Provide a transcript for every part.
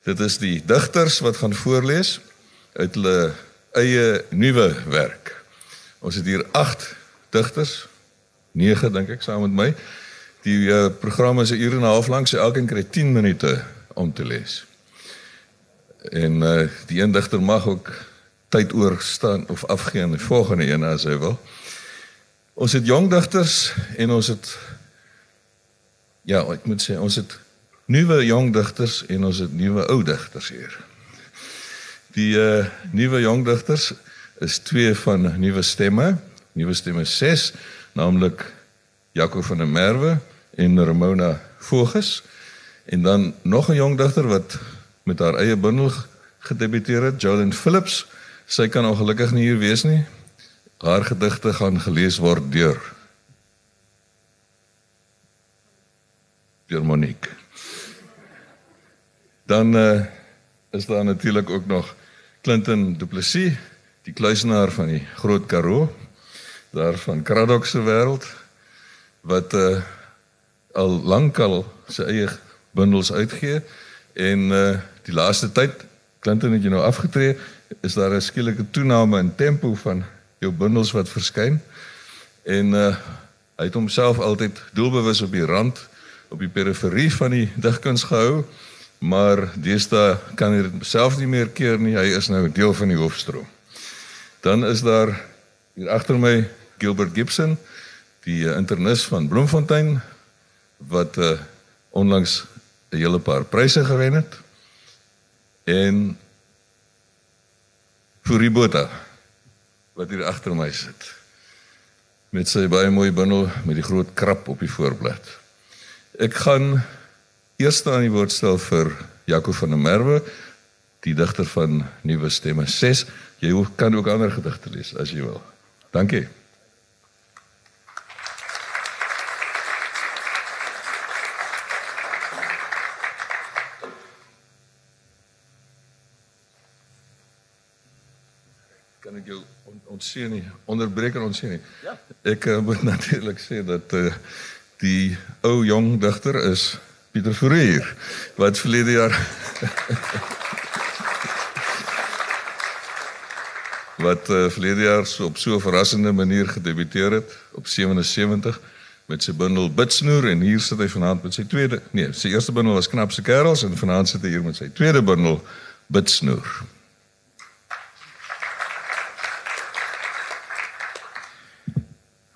Dit is die digters wat gaan voorlees uit hulle eie nuwe werk. Ons het hier 8 digters, 9 dink ek saam met my. Die uh, program is 'n uur en 'n half lank, so elkeen kry 10 minute om te lees. En uh, die een digter mag ook tyd oor staan of afgee aan die volgende een as hy wil. Ons het jong digters en ons het ja, ek moet sê ons het nuwe jong digters en ons het nuwe ou digters hier. Die uh nuwe jong digters is twee van nuwe stemme, nuwe stemme 6, naamlik Jaco van der Merwe en Ramona Voges en dan nog 'n jong digter wat met haar eie bundel gedebuteer het, Jolyn Phillips. Sy kan ongelukkig nie hier wees nie. Haar gedigte gaan gelees word deur deur Monique. Dan uh, is daar natuurlik ook nog Clinton Du Plessis, die kluisenaar van die Groot Karoo, daar van Kraddock se wêreld wat uh, al lankal sy eie bundels uitgee en uh, die laaste tyd Clinton het jy nou afgetree, is daar 'n skielike toename in tempo van jou bundels wat verskyn. En uh hy het homself altyd doelbewus op die rand, op die periferie van die digkuns gehou maar deesdae kan dit self nie meer keer nie. Hy is nou deel van die hoofstroom. Dan is daar hier agter my Gilbert Gibson, die uh, internis van Bloemfontein wat uh, onlangs 'n hele paar pryse gewen het. En Furibota wat hier agter my sit met sy baie mooi bundel met die groot krap op die voorblad. Ek gaan eerste aan die woord stel vir Jaco van der Merwe, die digter van Nuwe Stemme 6. Jy kan ook ander gedigte lees as jy wil. Dankie. kan ek jou on, ontseën nie onderbreek en ontseën nie. Ja. Ek uh, moet natuurlik sê dat uh, die ou jong digter is Pieter Fourie wat verlede jaar wat uh, verlede jaar so op so 'n verrassende manier gedebuteer het op 77 met sy bundel Bitsnoer en hier sit hy vanaand met sy tweede nee sy eerste bundel was Knapse Kerels en vanaand sit hy hier met sy tweede bundel Bitsnoer.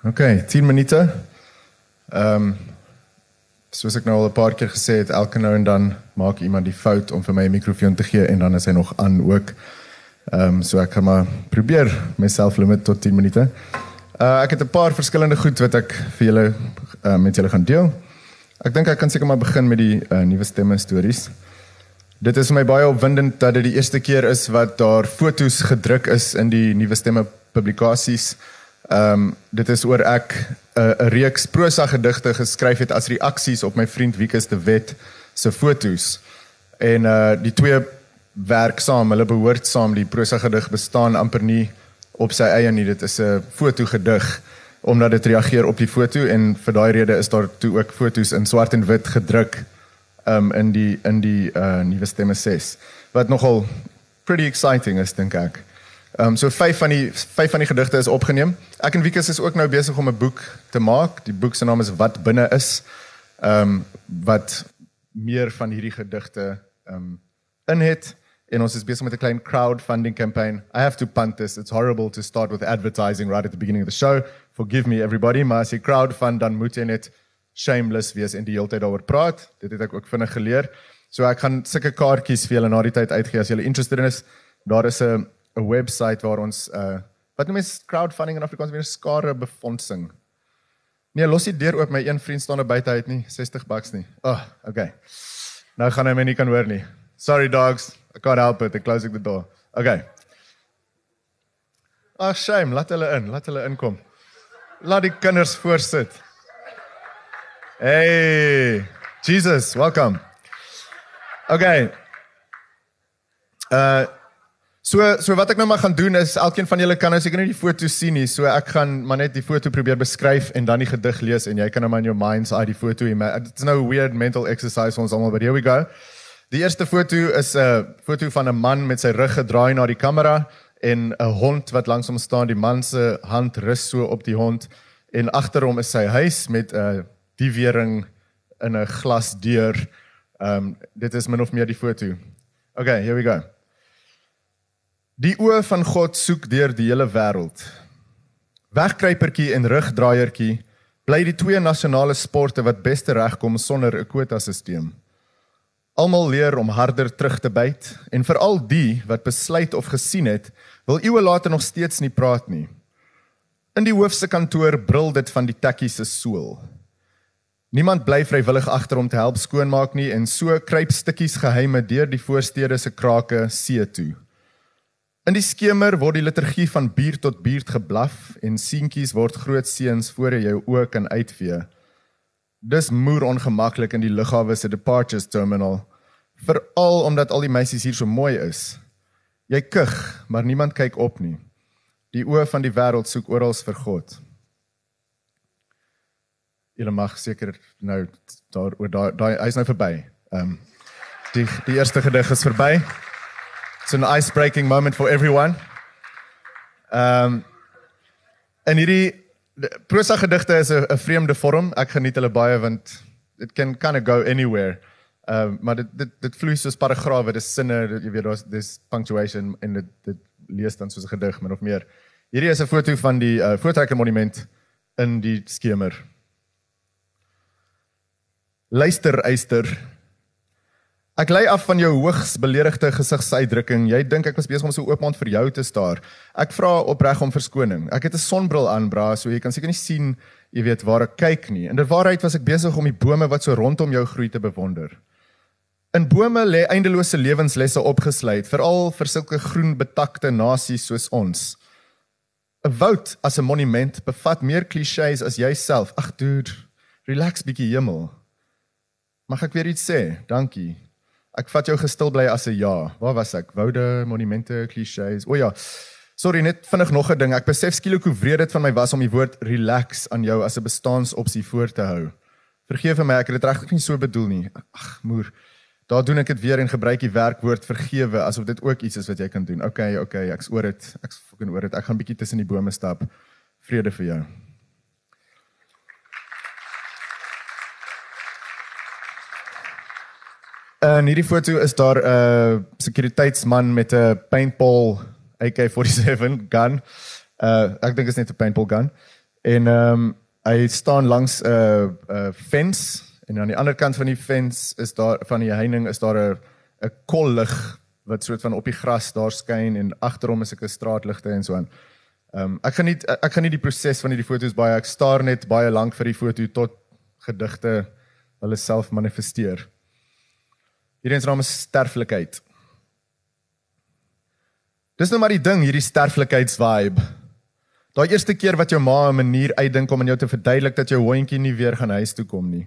OK, 10 minute. Ehm um, soos ek nou al 'n paar keer gesê het, elke nou en dan maak iemand die fout om vir my 'n mikrofoon te gee en dan is hy nog aan ook. Ehm um, so ek gaan maar probeer myself limit tot 10 minute. Uh ek het 'n paar verskillende goed wat ek vir julle uh, met julle gaan deel. Ek dink ek kan seker maar begin met die uh, nuwe stemme stories. Dit is vir my baie opwindend dat dit die eerste keer is wat daar fotos gedruk is in die nuwe stemme publikasies. Ehm um, dit is oor ek 'n uh, reeks prosa gedigte geskryf het as reaksies op my vriend Wikus de Wet se fotos. En uh die twee werk saam, hulle behoort saam. Die prosa gedig bestaan amper nie op sy eie nie. Dit is 'n fotogedig omdat dit reageer op die foto en vir daai rede is daar toe ook fotos in swart en wit gedruk um in die in die uh nuwe stemme 6 wat nogal pretty exciting is dink ek. Ehm um, so vyf van die vyf van die gedigte is opgeneem. Ek en Wikus is ook nou besig om 'n boek te maak. Die boek se naam is Wat binne is. Ehm um, wat meer van hierdie gedigte ehm um, in het en ons is besig met 'n klein crowdfunding campaign. I have to punt this. It's horrible to start with advertising right at the beginning of the show. Forgive me everybody, maar as jy crowdfund dan moet jy net shameless wees en die hele tyd daaroor praat. Dit het ek ook vinnig geleer. So ek gaan sulke kaartjies vir julle na die tyd uitgee as julle interested in is. Daar is 'n 'n webwerf waar ons uh wat noem jy crowdfunding in Afrikaans weer skare befondsing. Nee, los die deur oop, my een vriend staan buite uit nie, 60 bucks nie. Oh, okay. Nou gaan hy my nie kan hoor nie. Sorry dogs, I can't help it. I'm closing the door. Okay. Ah, oh, shame, laat hulle in, laat hulle inkom. Laat die kinders voorsit. Hey, Jesus, welcome. Okay. Uh So so wat ek nou maar gaan doen is elkeen van julle kan nou seker nie die foto sien nie. So ek gaan maar net die foto probeer beskryf en dan die gedig lees en jy kan nou maar in your mind's eye die foto hê. It's no weird mental exercise ons almal but here we go. Die eerste foto is 'n foto van 'n man met sy rug gedraai na die kamera en 'n hond wat langs hom staan. Die man se hand rus so op die hond en agter hom is sy huis met 'n diewering in 'n glasdeur. Ehm um, dit is min of meer die foto. Okay, here we go. Die oë van God soek deur die hele wêreld. Wegkruipertjie en rugdraaiertjie bly die twee nasionale sporte wat beste regkom sonder 'n kwotasisteem. Almal leer om harder terug te byt en veral die wat besluit of gesien het, wil eeue later nog steeds nie praat nie. In die hoofse kantoor brul dit van die tekkie se sool. Niemand bly vrywillig agter om te help skoonmaak nie en so kruip stukkies geheime deur die voorstede se krake see toe. In die skemer word die liturgie van buurt tot buurt geblaf en seentjies word groot seuns voor jou oë kan uitvee. Dis moer ongemaklik in die lughawe se departures terminal, veral omdat al die meisies hier so mooi is. Jy kug, maar niemand kyk op nie. Die oë van die wêreld soek oral vir God julle mag seker nou daar oor daai hy's nou verby. Ehm um, die die eerste gedig is verby. It's an ice breaking moment for everyone. Ehm um, en hierdie prosa gedigte is 'n vreemde vorm. Ek geniet hulle baie want it can kind of go anywhere. Ehm um, maar dit dit dit vloei soos paragrawe, dis sinne, dit, jy weet daar's dis punctuation en dit dit lees dan soos 'n gedig min of meer. Hierdie is 'n foto van die uh, Voortrekker Monument in die skemer. Luister, Eyster. Ek lei af van jou hoogs beledigde gesigsuitdrukking. Jy dink ek was besig om so oopmond vir jou te staar. Ek vra opreg om verskoning. Ek het 'n sonbril aan, bra, so jy kan seker nie sien, jy weet, waar ek kyk nie. In die waarheid was ek besig om die bome wat so rondom jou groei te bewonder. In bome lê eindelose lewenslesse opgesluit, veral vir sulke groen betakte nasies soos ons. 'n Woud as 'n monument bevat meer klisjées as jouself. Ag dude, relax bietjie hemel. Mag ek weer iets sê? Dankie. Ek vat jou gestil bly as 'n ja. Waar was ek? Woude, monumente, klisjées. O ja. Sorry, net vinnig nog 'n ding. Ek besef skielik hoe wreed dit van my was om die woord relax aan jou as 'n bestaansopsie voor te hou. Vergeef my, ek het dit regtig nie so bedoel nie. Ag, moer. Daar doen ek dit weer en gebruik die werkwoord vergewe asof dit ook iets is wat jy kan doen. Okay, okay, ek's oor dit. Ek's fucking oor dit. Ek gaan bietjie tussen die bome stap. Vrede vir jou. In hierdie foto is daar 'n uh, sekuriteitsman met 'n paintball AK47 gun. Uh ek dink is net 'n paintball gun. En ehm um, hy staan langs 'n uh, 'n uh, fence en aan die ander kant van die fence is daar van die heining is daar 'n 'n kollig wat soort van op die gras daar skyn en agter hom is 'n straatligte en so aan. Ehm um, ek geniet ek geniet die proses van hierdie foto's baie. Ek staar net baie lank vir die foto tot gedigte hulle self manifesteer. Hierdie se naam is sterflikheid. Dis nou maar die ding, hierdie sterflikheidsvibe. Daai eerste keer wat jou ma 'n manier uitdink om aan jou te verduidelik dat jou hondjie nie weer gaan huis toe kom nie.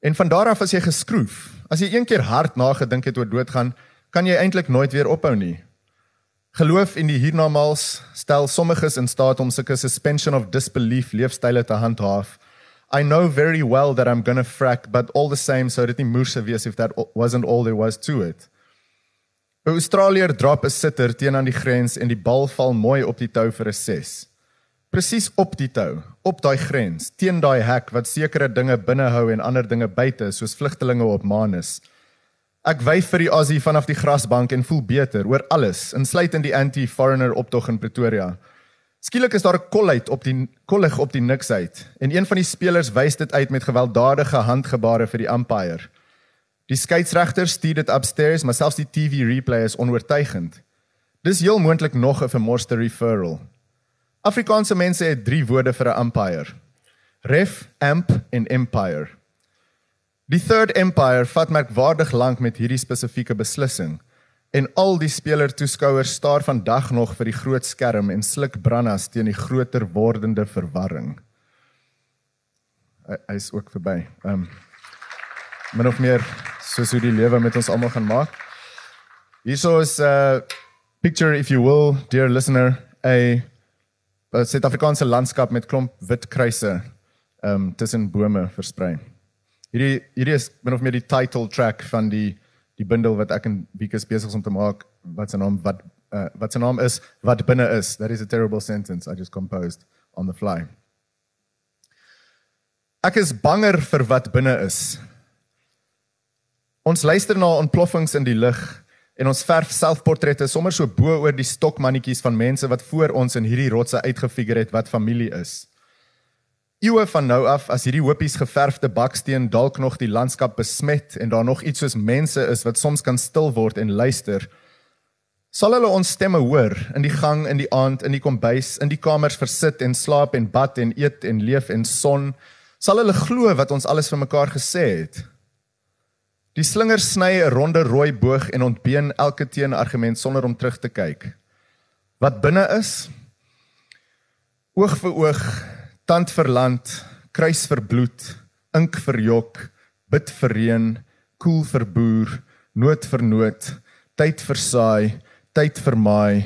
En van daar af as jy geskroef, as jy een keer hard nagedink het oor doodgaan, kan jy eintlik nooit weer ophou nie. Geloof in die hiernamaals stel sommiges in staat om sulke suspension of disbelief leefstyle te handhaaf I know very well that I'm going to frack, but all the same, so dit nie moer se wees if that wasn't all there was to it. 'n Australier drop 'n sitter teen aan die grens en die bal val mooi op die tou vir 'n 6. Presies op die tou, op daai grens, teen daai hek wat sekere dinge binnehou en ander dinge buite, soos vlugtelinge op Manus. Ek wyf vir die Aussie vanaf die grasbank en voel beter oor alles, insluitend die anti-foreigner optog in Pretoria. Skielik is daar 'n kolheid op die kollig op die niks uit en een van die spelers wys dit uit met gewelddadige handgebare vir die umpire. Die skeieregter stuur dit upstairs, maar selfs die TV replay is onoortuigend. Dis heel moontlik nog 'n vermorste referral. Afrikaanse mense het drie woorde vir 'n umpire. Ref, amp en empire. Die third empire vat merkwaardig lank met hierdie spesifieke beslissing. En al die speler toeskouers staar vandag nog vir die groot skerm en sluk brandas teen die groter wordende verwarring. Hy, is ook verby. Ehm um, min of meer soos hoe die lewe met ons almal gaan maak. Hierso is 'n uh, picture if you will, dear listener, 'n Suid-Afrikaanse landskap met klomp wit kruise ehm um, tussen bome versprei. Hierdie hierdie is min of meer die title track van die die bundel wat ek en Wieke besig is om te maak wat se naam wat uh, wat se naam is wat binne is. That is a terrible sentence I just composed on the fly. Ek is banger vir wat binne is. Ons luister na ontploffings in die lug en ons verf selfportrette sommer so bo oor die stokmannetjies van mense wat voor ons in hierdie rotse uitgefigure het wat familie is. Eeue van nou af as hierdie hoopies geverfde baksteen dalk nog die landskap besmet en daar nog iets soos mense is wat soms kan stil word en luister. Sal hulle ons stemme hoor in die gang, in die aand, in die kombuis, in die kamers versit en slaap en bad en eet en leef en son? Sal hulle glo wat ons alles vir mekaar gesê het? Die slinger sny 'n ronde rooi boog en ontbeen elke teenargument sonder om terug te kyk. Wat binne is? Oog vir oog, tand vir land, kruis vir bloed, ink vir jok, bid vir reën, koel vir boer, noot vir noot, tyd vir saai, tyd vir maai,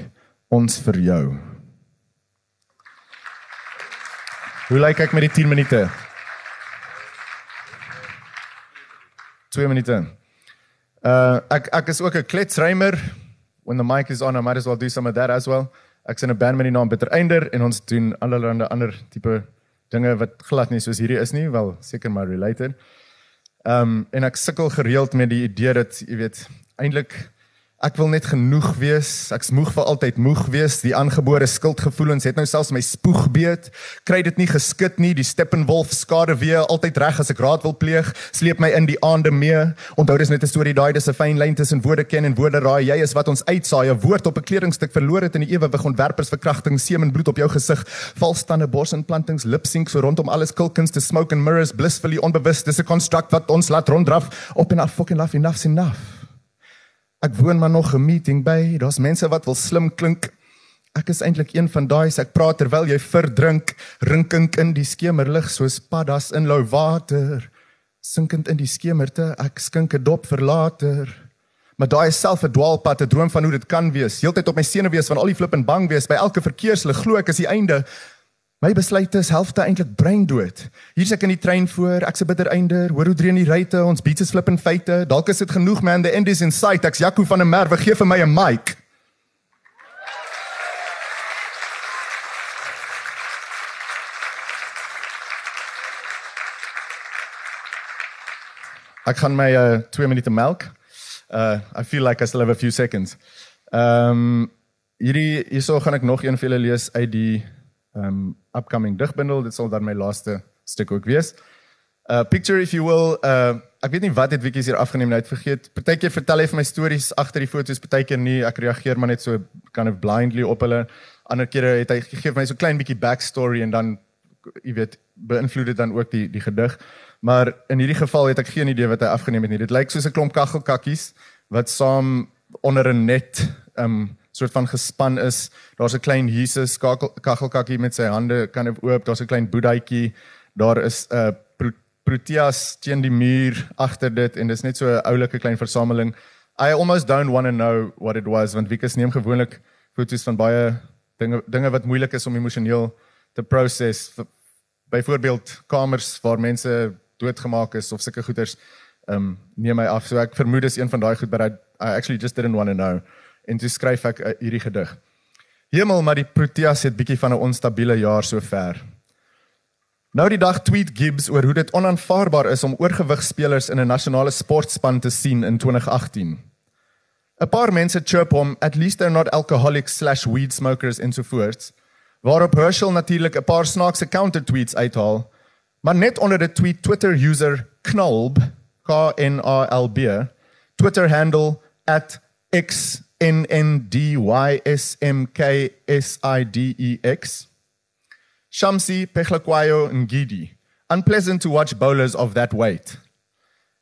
ons vir jou. Hoe lyk ek met die 10 minute? 2 minute. Uh ek ek is ook 'n kletsrymer. When the mic is on, I might as well do some of that as well. Ek's in 'n band met die naam Bitter Einder en ons doen allerlei ander tipe dinge wat glad nie soos hierdie is nie, wel seker maar related. Um en ek sukkel gereeld met die idee dat jy weet eintlik Ek wil net genoeg wees. Ek's moeg vir altyd moeg wees. Die aangebore skuldgevoelens het nou selfs my spoeg beet. Kry dit nie geskit nie. Die Steppenwolf skade weer altyd reg as ek raad wil pleeg. Sleep my in die aande mee. Onthou dis net 'n storie daai dis 'n fyn lyn tussen woorde ken en woorde raai. Jy is wat ons uitsaai. 'n Woord op 'n kledingstuk verloor het in die ewewig ontwerpers verkrachting, semen bloed op jou gesig. Valstande borsinplantings, lip sync so rondom alles kulkens te smoke and mirrors blissfully onbewus. Dis 'n construct wat ons laat ronddraf op en af fucking laugh enough enough. Ek woon maar nog 'n meeting by. Daar's mense wat wil slim klink. Ek is eintlik een van daai se ek praat terwyl jy verdrink, rinkink in die skemerlig soos paddas in lou water, sinkend in die skemerte. Ek skink 'n dop vir later. Maar daai is self 'n dwaalpad, 'n droom van hoe dit kan wees. Heeltyd op my senuwees van al die flip en bang wees by elke verkeerslig glo ek is die einde. My besluite is helfte eintlik breindood. Hier's ek in die trein voor, ek's 'n bitter einder. Hoor hoe dreun die ruitte, ons beats is flip en feite. Dalk is dit genoeg man, the end is in sight. Ek's Jaco van der Merwe, gee vir my 'n mic. Ek gaan my 2 uh, minute melk. Uh I feel like I still have a few seconds. Ehm um, hierdie hierso gaan ek nog een vir julle lees uit die um upcoming digbundel. Dit sal dan my laaste stuk ook wees. Uh picture if you will. Uh ek weet nie wat dit wiekies hier afgeneem nou het vergeet. Partykeer vertel hy vir my stories agter die foto's, partykeer nie. Ek reageer maar net so kind of blindly op hulle. Ander kere het hy gegee vir my so klein bietjie backstory en dan jy weet beïnvloed dit dan ook die die gedig. Maar in hierdie geval het ek geen idee wat hy afgeneem het nie. Dit lyk soos 'n klomp kaggelkakkies wat saam onder 'n net um soort van gespan is. Daar's 'n klein Jesus kaggelkakkie met sy hande kan kind of oop. Daar's 'n klein boedhaitjie. Daar is 'n uh, Proteas teen die muur agter dit en dis net so 'n oulike klein versameling. I almost don't want to know what it was want Wikus neem gewoonlik foto's van baie dinge dinge wat moeilik is om emosioneel te proses. Byvoorbeeld kamers waar mense doodgemaak is of sulke goeters. Ehm um, neem my af. So ek vermoed dis een van daai goed but I, I actually just didn't want to know en toe skryf ek uh, hierdie gedig. Hemel, maar die Proteas het bietjie van 'n onstabiele jaar sover. Nou die dag tweet Gibbs oor hoe dit onaanvaarbaar is om oorgewig spelers in 'n nasionale sportspan te sien in 2018. 'n Paar mense chirp hom at least they're not alcoholics/weed smokers en so voort. Waarop Herschel natuurlik 'n paar snaakse counter tweets uithaal, maar net onder die tweet Twitter user Knalb K N A L B Twitter handle @x N N D Y S M K S I D E X. Shamsi Pechlakwayo Ngidi. Unpleasant to watch bowlers of that weight.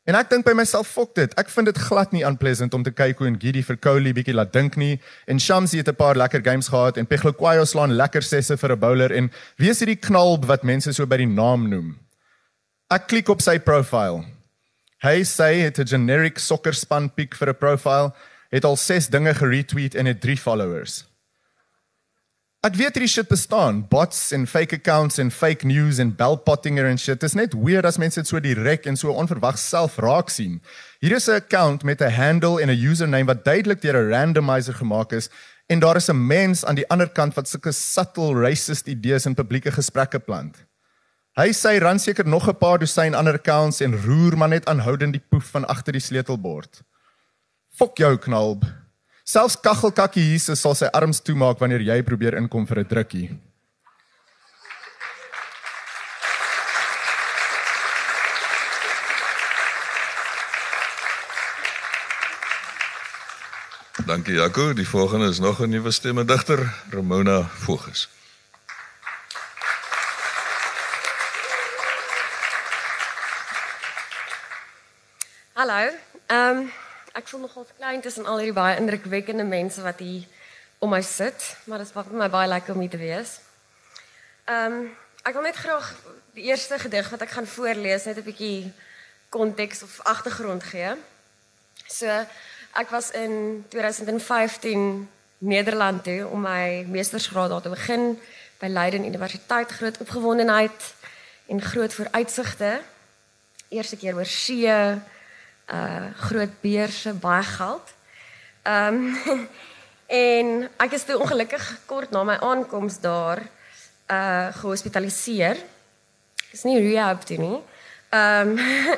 En ek dink by myself, fok dit. Ek vind dit glad nie unpleasant om te kyk hoe Ngidi vir Kohli bietjie laat dink nie. En Shamsi het 'n paar lekker games gehad en Pechlakwayo slaan lekker sesse vir 'n bowler en wie is hierdie knalb wat mense so by die naam noem? Ek klik op sy profile. Hy sê hy het 'n generic sokkerspan pick vir 'n profile het al 6 dinge geretweet en het 3 followers. Ek weet hierdie shit bestaan, bots en fake accounts en fake news en bellpottinger en shit. Dit is net weird as mense dit so direk en so onverwags self raak sien. Hier is 'n account met 'n handle en 'n username wat duidelik deur 'n randomizer gemaak is en daar is 'n mens aan die ander kant wat sulke subtle racist idees in publieke gesprekke plant. Hy sê ran seker nog 'n paar dosyn ander accounts en roer maar net aanhoudend die poef van agter die sleutelbord. Fok jou knalb. Selfs kaggelkakkie Jesus sal sy arms toemaak wanneer jy probeer inkom vir 'n drukkie. Dankie Jaco. Die volgende is nog 'n nuwe stemme digter, Ramona Voges. Hallo. Ehm um, ek voel nogal klein tussen al hierdie baie indrukwekkende mense wat hier om my sit, maar dit is vir my baie lekker om hier te wees. Ehm um, ek wil net graag die eerste gedig wat ek gaan voorlees net 'n bietjie konteks of agtergrond gee. So ek was in 2015 Nederland toe om my meestersgraad daar te begin by Leiden Universiteit groot opgewondenheid en groot vooruitsigte. Eerste keer oor see, uh groot beurse, baie geld. Ehm um, en ek is toe ongelukkig kort na my aankoms daar uh gehospitaliseer. Dis nie rehab toe nie. Ehm um,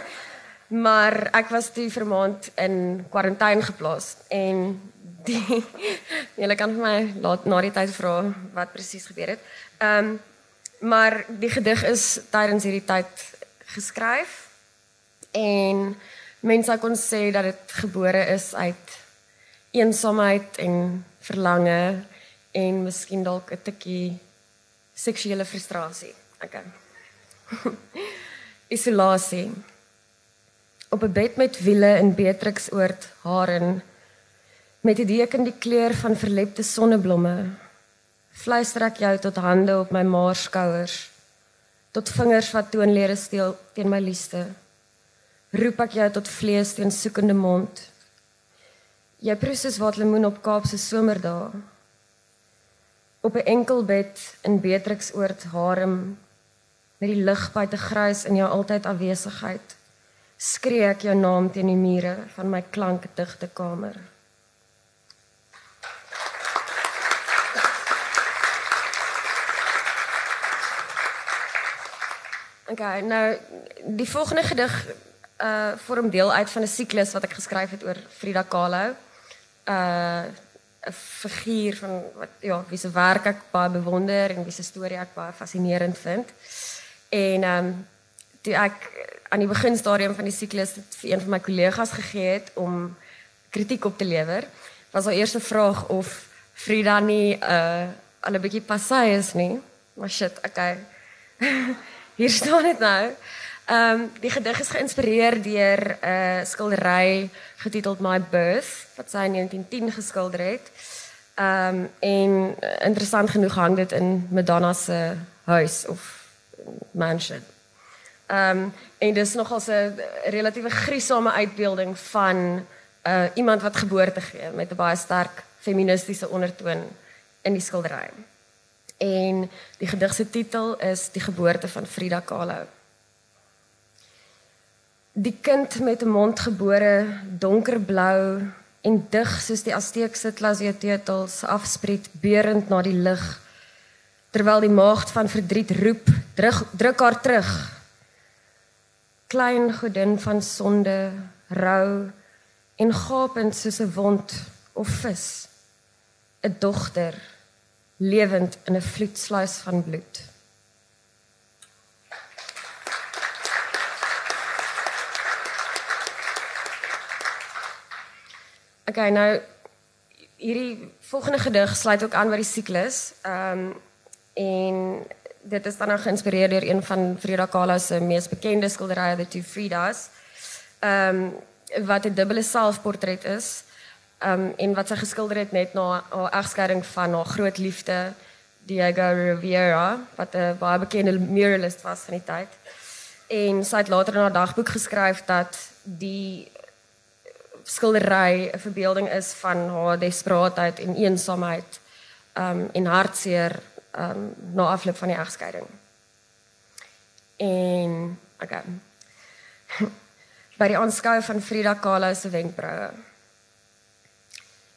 maar ek was toe vir maand in kwarantyne geplaas en die julle kan vir my laat na die tyd vra wat presies gebeur het. Ehm um, maar die gedig is tydens hierdie tyd geskryf en mense kon sê dat dit gebore is uit eensaamheid en verlange en miskien dalk 'n tikkie seksuele frustrasie. Okay. Isolasie. Op 'n bed met wiele in Beatrixoord, Haren, met die deken die kleur van verlepte sonneblomme, fluister ek jou tot hande op my maarskouers, tot vingers wat toonlere steel teen my liefste roep ek jou tot vlees teen soekende mond. Jy proes soos wat lemoen op Kaapse somerdae. Op 'n enkel bed in Beatrixoord harem met die lig buite grys in jou altyd afwesigheid. Skree ek jou naam teen die mure van my klankdigte kamer. Okay, nou die volgende gedig uh vorm deel uit van 'n siklus wat ek geskryf het oor Frida Kahlo. Uh 'n figuur van wat ja, wie se werk ek baie bewonder en wie se storie ek baie fascinerend vind. En ehm um, toe ek aan die beginstadium van die siklus dit vir een van my kollegas gegee het om kritiek op te lewer, was haar eerste vraag of Frida nie uh al 'n bietjie passy is nie. Maar shit, okay. Hier staan dit nou. Ehm um, die gedig is geïnspireer deur 'n uh, skildery getiteld My Birth wat sy in 1910 geskilder het. Ehm um, en uh, interessant genoeg hang dit in Madonna se huis of mansion. Ehm um, en dis nogal 'n relatiewe griesame uitbeelding van uh, iemand wat geboorte gee met 'n baie sterk feministiese ondertoon in die skildery. En die gedig se titel is Die geboorte van Frida Kahlo die kind met 'n mond gebore donkerblou en dig soos die Azteekse glasiatetels afspreek beurend na die lig terwyl die maagd van verdriet roep druk druk haar terug. Klein godin van sonde rou en gapend soos 'n wond of vis 'n dogter lewend in 'n vloedsluis van bloed Okay, nou hierdie volgende gedig sluit ook aan by die siklus. Ehm en dit is dan nou geïnspireer deur een van Frida Kahlo se mees bekende skilderye, The Two Fridas. Ehm wat 'n dubbele selfportret is. Ehm en wat sy geskilder het net na haar egskeiding van haar groot liefde Diego Rivera, wat 'n baie bekende muralist was van die tyd. En sy het later in haar dagboek geskryf dat die skildery 'n verbeelding is van haar desperaatheid en eensaamheid um en hartseer um na afloop van die egskeiding. En okay. By die aanskou van Frida Kahlo se wenkbroue.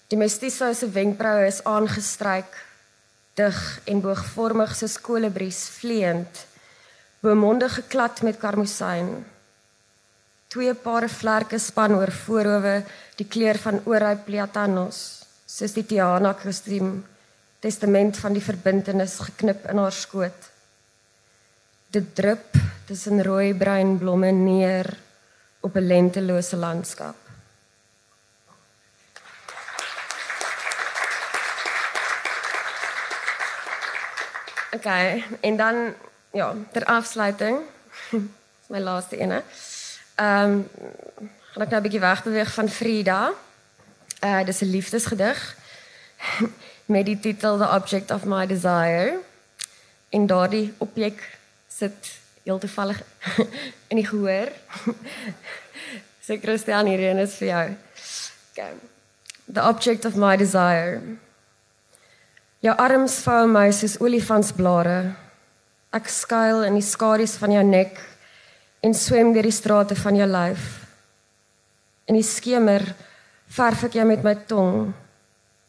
Die mestizo se wenkbroue is aangestryk dig en boogvormig soos kolibries vleiend, bemonde geklad met karmosyn. Twee pare vlerke span oor voorhoewe die kleur van Orei Platanos, soos die Tiana kostuum, testament van die verbintenis geknip in haar skoot. Dit drup tussen rooi bruin blomme neer op 'n lentelose landskap. Okay, en dan ja, ter afsluiting, my laaste ene. Ehm um, gaan ek nou 'n bietjie wegbeweeg van Frida. Uh dis 'n liefdesgedig met die titel The Object of My Desire. En daardie objek sit heel toevallig in die gehoor. Sê Christian hierheen is vir jou. Okay. The object of my desire. Jou arms vou my soos olifantsblare. Ek skuil in die skadu's van jou nek en swem deur die strate van jou lyf. In die skemer verf ek jou met my tong.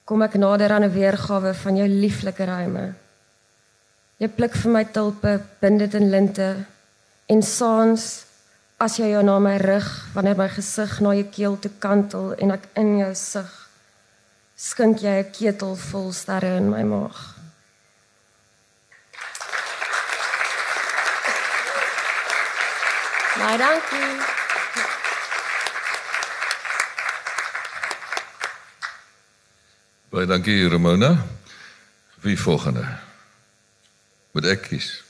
Kom ek nader aan 'n weergawe van jou lieflike ruime. Jy pluk vir my tulpe, bind dit in linte en saans as jy jou na my rug wanneer my gesig na jou keel toe kantel en ek in jou sug skink jy 'n ketel vol sterre in my maag. My dankie. Baie dankie Ramona. Wie volgende? Moet ek kies?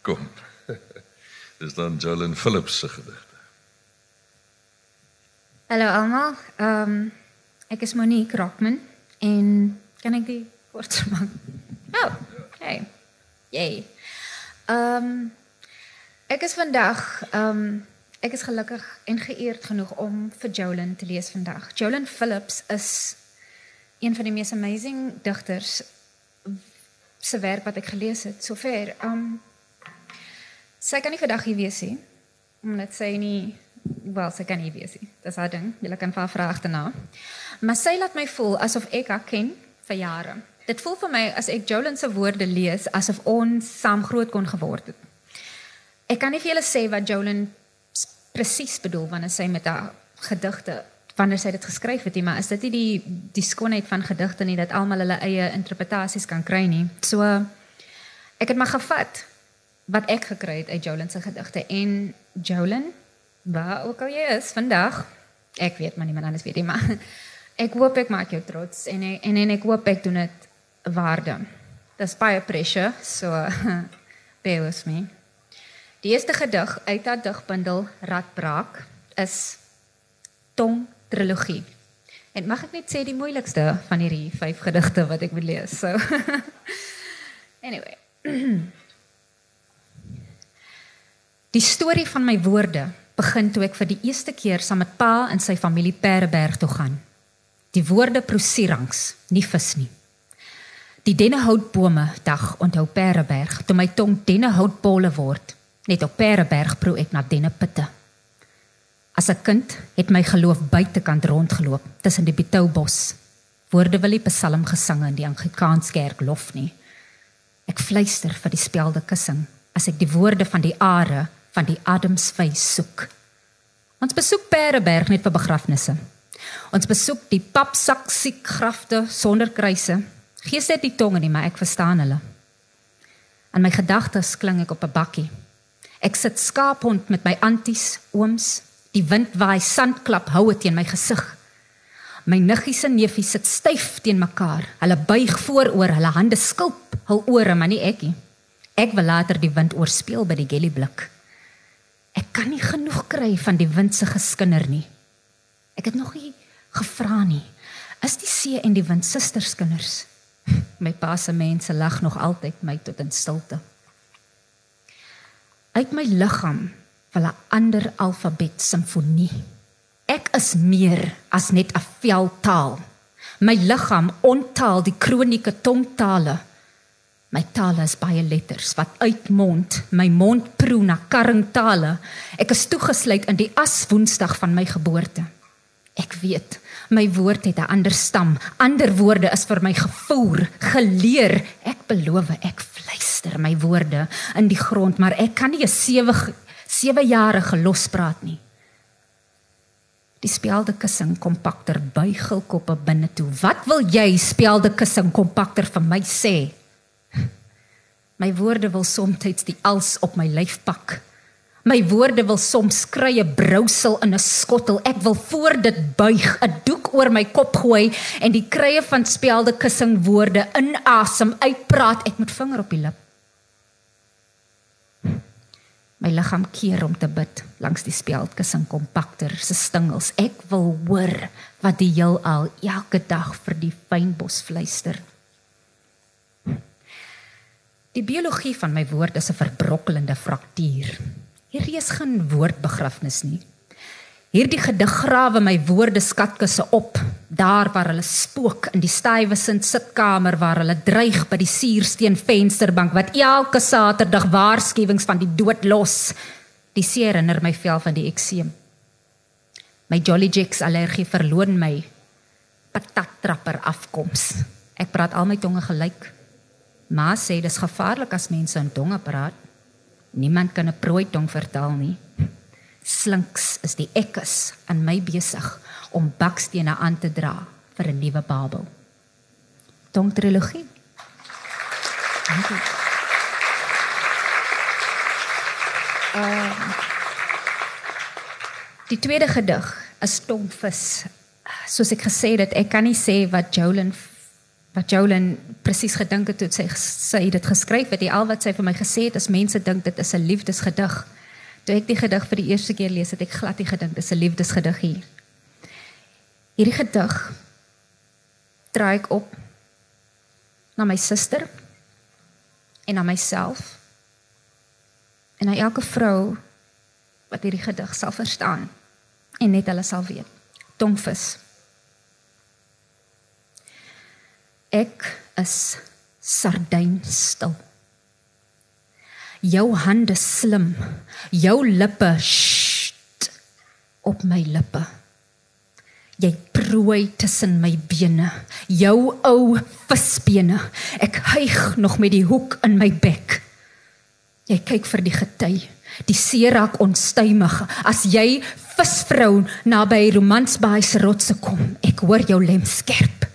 Kom. Dis dan Jolyn Phillips se gedigte. Hallo almal. Ehm um, Ek is Monique Rockman en kan ek die kort maak? Oh, hey. Yay. Ehm um, ek is vandag ehm um, ek is gelukkig en geëerd genoeg om vir Jolyn te lees vandag. Jolyn Phillips is een van die mees amazing digters se werk wat ek gelees het sover. Ehm um, sy kan nie vandag hier wees nie omdat sy nie wel sy kan nie wees nie. Dis haar ding. Jy kan haar vra agterna. Maar sy laat my voel asof ek haar ken vir jare. Dit voel vir my as ek Jolyn se woorde lees asof ons saam groot kon geword het. Ek kan nie vir julle sê wat Jolyn presies bedoel wanneer sy met haar gedigte wanneer sy dit geskryf het nie, maar is dit nie die die skoonheid van gedigte nie dat almal hulle eie interpretasies kan kry nie. So ek het maar gevat wat ek gekry het uit Jolyn se gedigte en Jolyn waar ook al jy is vandag ek weet maar niemand anders weet nie maar ek hoop ek maak jou trots en ek, en en ek hoop ek doen dit waarde dis baie pressure so bear with me die eerste gedig uit dat digbundel radbraak is tong trilogie en mag ek net sê die moeilikste van hierdie vyf gedigte wat ek wil lees so anyway die storie van my woorde begin toe ek vir die eerste keer saam met pa en sy familie Pereberg toe gaan. Die woorde prosierangs, nie vis nie. Die dennehoutbome dag onthou Pereberg, toe my tong dennehoutbolle word, net op Pereberg proe ek na dennepitte. As 'n kind het my geloof buitekant rondgeloop tussen die Bitoubos. Woorde wil die psalm gesing in die Anglikaanse lof nie. Ek fluister vir die spelde kussing as ek die woorde van die are van die Adamsvy soek. Ons besoek Pereberg net vir begrafnisse. Ons besoek die papsak siek grafte sonder kruise. Gees het die tonge nie, maar ek verstaan hulle. In my gedagtes klink ek op 'n bakkie. Ek sit skaaphond met my anties, ooms, die wind waai sandklap houe teen my gesig. My niggies en neefies sit styf teen mekaar. Hulle buig vooroor, hulle hande skulp, hul ore, maar nie ek nie. Ek wil later die wind oorspeel by die gellyblik. Ek kan nie genoeg kry van die wind se geskinder nie. Ek het nog nie gevra nie. Is die see en die wind susterskinders? My pa se mense lag nog altyd my tot in stilte. Uit my liggaam wil 'n ander alfabet simfonie. Ek is meer as net 'n veltaal. My liggaam ontaal die kronieke tongtale. My tale is baie letters wat uitmond, my mond proe na karringtale. Ek is toegesluit in die aswoensdag van my geboorte. Ek weet, my woord het 'n ander stam. Ander woorde is vir my gevoer, geleer. Ek beloof, ek fluister my woorde in die grond, maar ek kan nie 'n 7 7 jarige lospraat nie. Die spelde kussing kompakter buigelkoppe binne toe. Wat wil jy spelde kussing kompakter vir my sê? My woorde wil soms die als op my lyf pak. My woorde wil soms krye brousel in 'n skottel. Ek wil voor dit buig, 'n doek oor my kop gooi en die krye van spelde kussing woorde inasem, uitpraat. Ek moet vinger op die lip. My liggaam keer om te bid langs die speldkussing kompakter se stingels. Ek wil hoor wat die heelal elke dag vir die fynbos fluister. Die biologie van my woord is 'n verbrokkelende fraktuur. Hierdie is geen woordbegrafnis nie. Hierdie gedig grawe my woorde skatkisse op, daar waar hulle spook in die stywe sitkamer waar hulle dreig by die suursteen vensterbank wat elke Saterdag waarskuwings van die dood los. Die seer herinner my vel van die ekseem. My Jolly Jacks allergie verloon my patattrapper afkoms. Ek praat al my tonge gelyk. Ma sê dis gevaarlik as mense in tonge praat. Niemand kan 'n prooi tong vertaal nie. Slinks is die ekkes aan my besig om bakstene aan te dra vir 'n nuwe Babel. Tong trilogie. Uh, die tweede gedig is Tongvis. Soos ek gesê het, ek kan nie sê wat Jolyn wat Jolyn presies gedink het toe sy sy dit geskryf het. Die al wat sy vir my gesê het is mense dink dit is 'n liefdesgedig. Toe ek die gedig vir die eerste keer lees, het ek glad nie gedink dis 'n liefdesgedig hier. Hierdie gedig draai ek op na my suster en na myself en na elke vrou wat hierdie gedig sal verstaan en net hulle sal weet. Tongvis. Ek is sardynstil. Jou hande slim, jou lippe sht, op my lippe. Jy prooi tussen my bene, jou ou visbene. Ek hyg nog met die hoek in my bek. Jy kyk vir die gety, die seerak onstuimig as jy visvrou naby Romansbaai se rotse kom. Ek hoor jou lem skerp.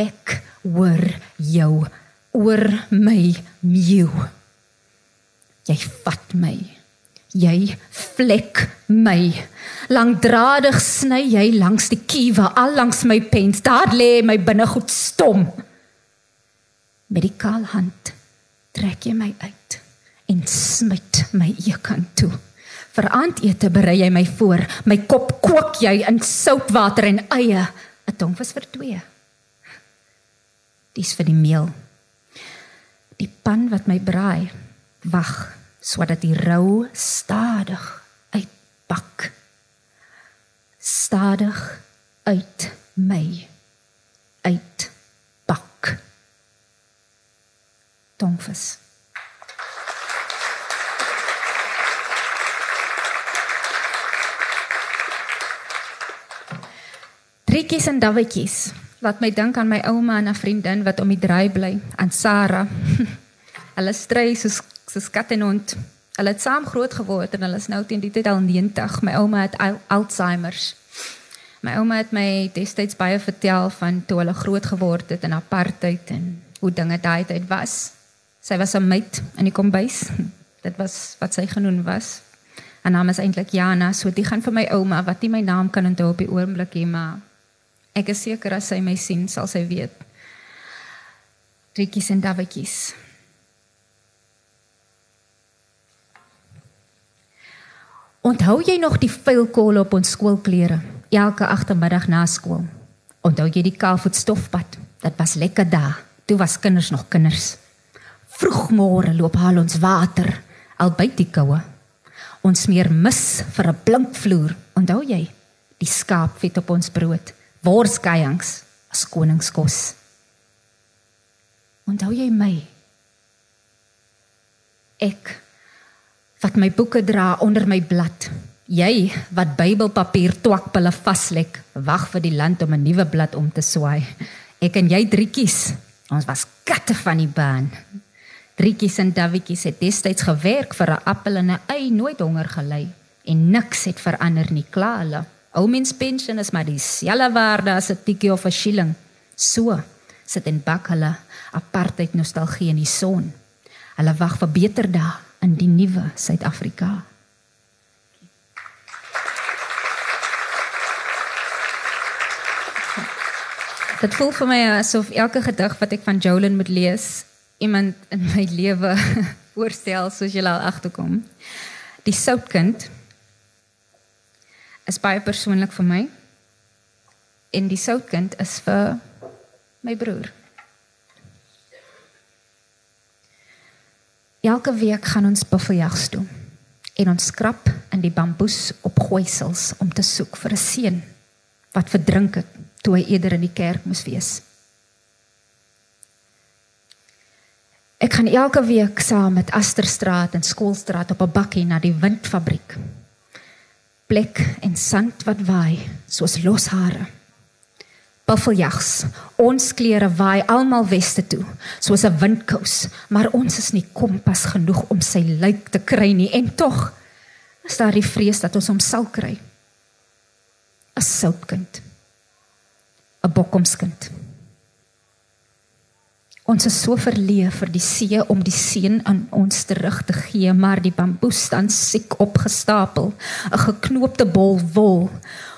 Ek hoor jou oor my meeu. Jy vat my. Jy vlek my. Langdradig sny jy langs die kiewe al langs my pens. Daar lê my binnegoed stom. Met die kaal hand trek jy my uit en smit my ekant toe. Vir aandete berei jy my voor. My kop kook jy in soutwater en eie. 'n Tongvis vir twee dis vir die meel. Die pan wat my braai, wag sodat die rou stadig uitbak. Stadig uit my uitbak. Tongvis. Triekies en dawetjies laat my dink aan my ouma en 'n vriendin wat om die draai bly, aan Sarah. hulle stry soos soos kat en hond. Hulle het saam groot geword en hulle is nou teen die tyd al 90. My ouma het al Alzheimer's. My ouma het my destyds baie vertel van toe hulle groot geword het in apartheid en hoe dinge daai tyd was. Sy was 'n meid in die kombuis. Dit was wat sy genoem was. Haar naam is eintlik Jana, so dit gaan vir my ouma wat nie my naam kan onthou op die oomblik nie, maar Ek is seker as sy my sien, sal sy weet. Triekies en dawetjies. Onthou jy nog die vuilkolle op ons skoolklere elke agtermiddag na skool? Onthou jy die kaalvoet stofpad? Dit was lekker daar. Toe was kinders nog kinders. Vroegmôre loop haal ons water al by die koue. Ons smeer mis vir 'n blink vloer. Onthou jy die skaapvet op ons brood? Worskeiings as koningskos. Onthou jy my? Ek wat my boeke dra onder my blad. Jy wat Bybelpapier twakpille vaslek, wag vir die land om 'n nuwe blad om te swaai. Ek en jy drietjies, ons was katte van die baan. Drietjies en Dawietjies het destyds gewerk vir 'n appel en 'n ei, nooit honger gely en niks het verander nie, klaar hulle. Ou mens pensioen is maar dieselfde waarde as 'n tikkie of 'n shilling. So sit en bak hulle apartheid nostalgie in die son. Hulle wag vir beter dae in die nuwe Suid-Afrika. Dit voel vir my asof elke gedig wat ek van Jolyn moet lees, iemand in my lewe voorstel soos jy al agterkom. Die soutkind is baie persoonlik vir my. En die soutkind is vir my broer. Elke week gaan ons buffeljags toe en ons skrap in die bamboes op gooisels om te soek vir 'n seun wat verdrink het toe hy eerder in die kerk moes wees. Ek gaan elke week saam met Asterstraat en Skoolstraat op 'n bakkie na die windfabriek. Plek en sand wat waai soos loshare. Buffeljags. Ons klere waai almal weste toe soos 'n windkous, maar ons is nie kompas genoeg om sy lyk te kry nie en tog is daar die vrees dat ons hom sal kry. 'n Soutkind. 'n Bokkomskind. Ons is so verleë vir die see om die seën aan ons terug te gee, maar die bamboe staan siek opgestapel, 'n geknoopte bol wol.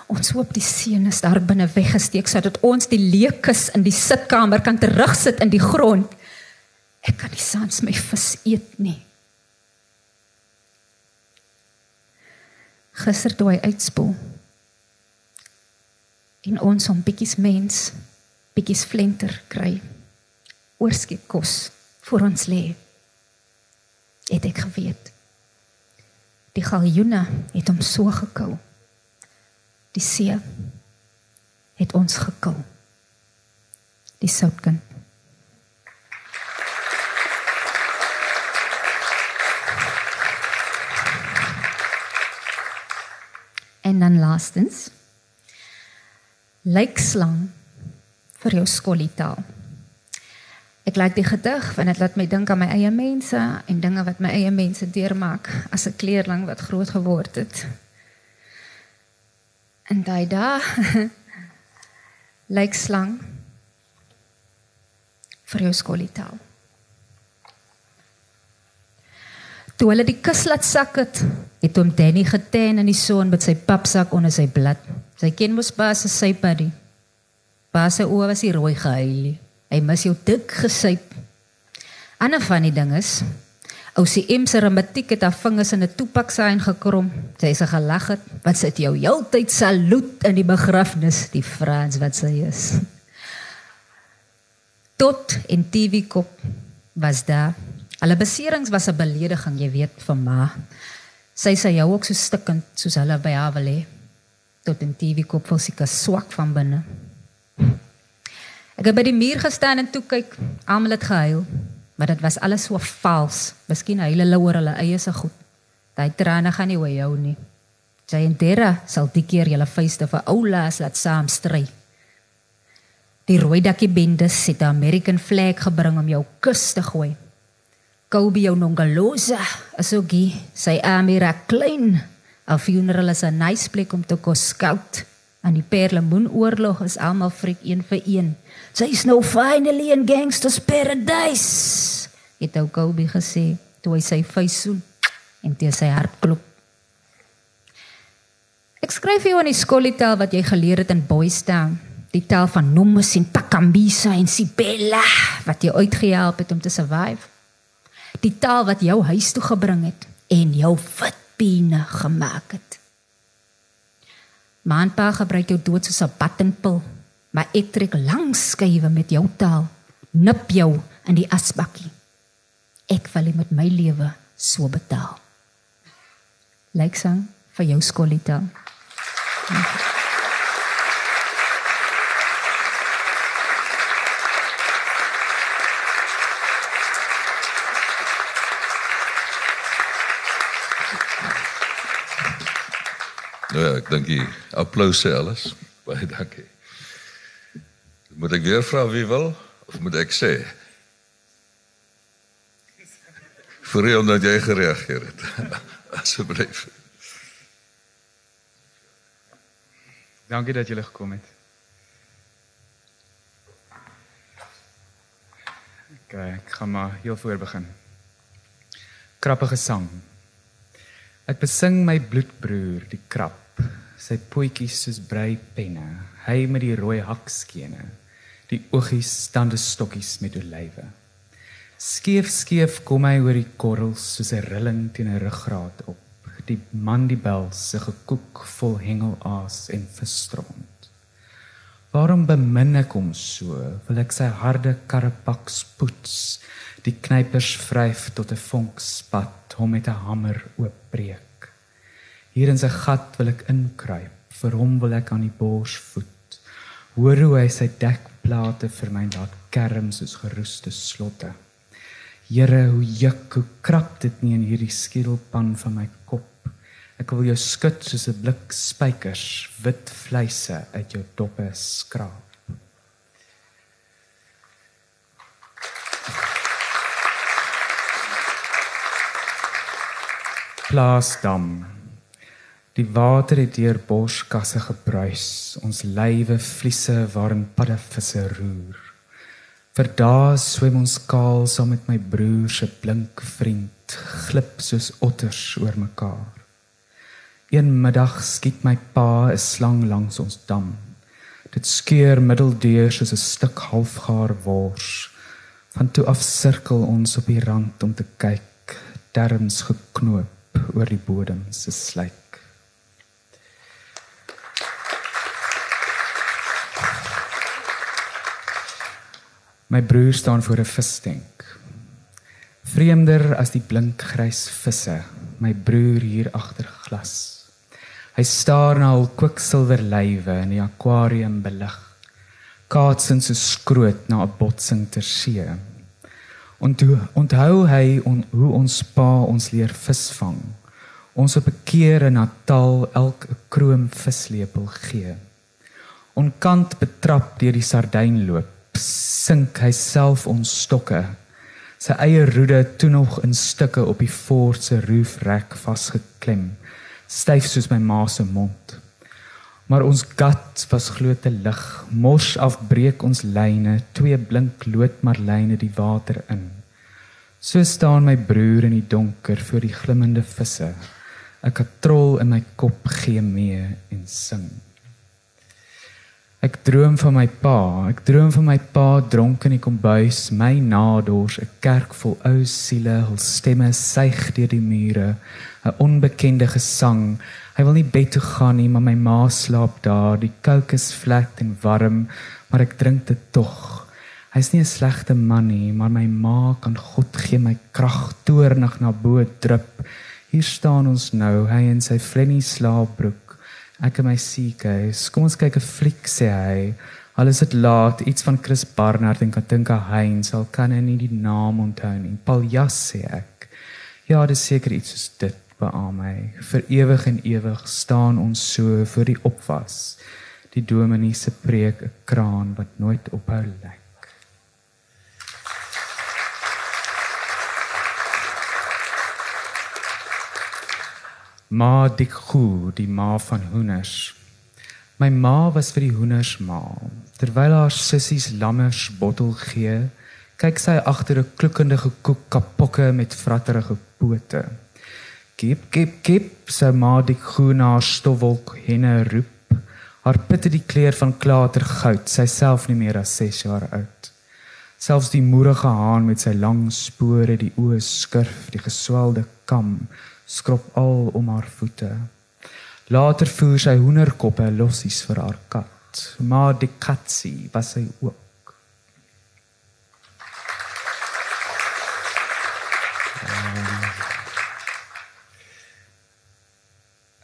Ons hoop die seën is daar binne weggesteek sodat ons die leekus in die sitkamer kan terugsit in die grond. Ek kan nie sans my vis eet nie. Gister toe hy uitspoel. En ons om bietjies mens, bietjies flenter kry oorskiet kos vir ons lê. Het ek geweet. Die galjoene het hom so gekou. Die see het ons gekou. Die soutkind. En dan laastens lyk slang vir jou skoolitaal. Ek like die gedig want dit laat my dink aan my eie mense en dinge wat my eie mense deurmaak as 'n kleerling wat groot geword het. En daai da lyk slang vir jou skoolitaal. Toe hulle die kus laat sak het, het hom Danny geten in die son met sy papsak onder sy blad. Sy ken mos baas sy paddy. Baas se oë was die rooi gehuil. Hy mis jou dik gesyp. Ander van die ding is ou se M se ramatiek het haar vingers in 'n toepaksaai gekrom. Sy sê gelag het, "Wat sit jou heeltyd saluut in die begrafnis, die Frans wat sy is." Tot en TV kop was daar. Alle beserings was 'n belediging, jy weet, vir ma. Sy sê jou ook so stikkend soos hulle by haar wil hê. Tot en TV kop voel seker swak van binne. Ek het by die muur gestaan en toe kyk. Almal het gehuil, maar dit was alles so vals. Miskien huil hulle oor hulle eie se goed. Daai trane gaan nie oor jou nie. Jy en Dera sal die keer julle feeste vir oulaas laat saam stry. Die rooi dakkie bendes het 'n American flag gebring om jou kus te gooi. Kobe jou nongalosa, asogie, sy Amira klein. 'n Funeral is 'n nice plek om te kos scout. Aan die Perlemoenoorlog is almal frik een vir een. Sy's nou finally in gangsters paradise. Het ou Kobe gesê toe hy sy vuis soen en teen sy hart klop. Ek skryf jou in die skooltaal wat jy geleer het in Boys Town, die taal van Nomus en Pakambisa en Sibella wat jou uitgehelp het om te survive. Die taal wat jou huis toe gebring het en jou witpene gemaak het. Maanpa gebruik jou dood soos 'n battenpil, maar ek trek lang skuwe met jou taal, nip jou in die asbakkie. Ek wil met my lewe so betaal. Lyksang vir jou skoolita. Ja, ek dink die applous sê alles. Baie dankie. Moet ek weer vra wie wil of moet ek sê? Vir jou omdat jy gereageer het. Asseblief. Dankie dat julle gekom het. OK, ek gaan maar heel voor begin. Krappige sang. Ek besing my bloedbroer, die krap. Sy potjies soos brei penne, hy met die rooi hakskene, die oogies stande stokkies met olywe. Skeef skeef kom hy oor die korrels soos 'n rilling teen 'n ruggraat op. Die man die bel se gekoek vol hengelaas en verstrond. Waarom bemin ek hom so? Wil ek sy harde karrepak spoets, die knypers vryf tot 'n vonk spat, hom met 'n hamer oopbreek. Hier in sy gat wil ek inkruip, vir hom wil ek aan die bors voet. Hoor hoe hy sy dekplate vir my laat kerm soos geroeste slotte. Here, hoe juk, hoe krap dit nie in hierdie skedelpan van my kop. Ek wil jou skud soos 'n blik spykers, wit vleise uit jou doppe skraap. Plaasdam. Die water het deur boskasse gebruis, ons lywe vliese waarin paddevisse roer. Vir dae swem ons kaal saam met my broer se blink vriend, glip soos otters oor mekaar. Een middag skiet my pa 'n slang langs ons dam. Dit skeur middeldeur soos 'n stuk halfgaar wors. Van toe af sirkel ons op die rand om te kyk, terms geknoop oor die bodem se slyk. My broer staan voor 'n visstenk. Vreemder as die blink grys visse, my broer hier agter glas. Hy staar na al kwiksilwer lywe in die akwarium belig. Kaatsend so skroot na 'n botsing ter see. En onthou hy on, hoe ons pa ons leer visvang. Ons op 'n keer in Natal elke kroom vislepel gee. Onkant betrap deur die sardynloop, sink hy self ons stokke. Sy eie roede toe nog in stukke op die fort se roofrek vasgeklem, styf soos my ma se mond. Maar ons gat was glo te lig, mors afbreek ons lyne, twee blink loodmarlyne die water in. So staan my broer in die donker voor die glimmende visse. 'n Katrol in my kop gee mee en sing. Ek droom van my pa, ek droom van my pa dronk in die kombuis, my nadors, 'n kerk vol ou siele, hul stemme suig deur die mure, 'n onbekende gesang. Hy wil nie bed toe gaan nie, maar my ma slaap daar. Die kook is vlek en warm, maar ek drink dit tog. Hy's nie 'n slegte man nie, maar my ma kan God gee my krag toornig na bo drup. Hier staan ons nou, hy in sy flennie slaapbroek. Ek en my CK's. Kom ons kyk 'n fliek sê hy. Alles het laat, iets van Chris Barnard en Katinka Heinz, al kan hy nie die naam onthou nie. Paljas sê ek. Ja, dis seker iets soos dit beam my. Vir ewig en ewig staan ons so voor die opwas. Die dominee se preek 'n kraan wat nooit ophou lek. Ma dik goed, die ma van hoenders. My ma was vir die hoenders ma. Terwyl haar sissies lammers bottel gee, kyk sy agter 'n klokkende gekoek kapokke met fratterige pote. Kip kip kip, sy ma dik goed na stofwolk henne roep. Haar pitte die kleur van klatergoud, sy self nie meer as 6 jaar oud. Selfs die moerige haan met sy lang spore, die oë skurf, die geswelde kam skrop al om haar voete. Later voer sy hoenderkoppe lossies vir haar kat. Maar die katsie was sy ook. Um,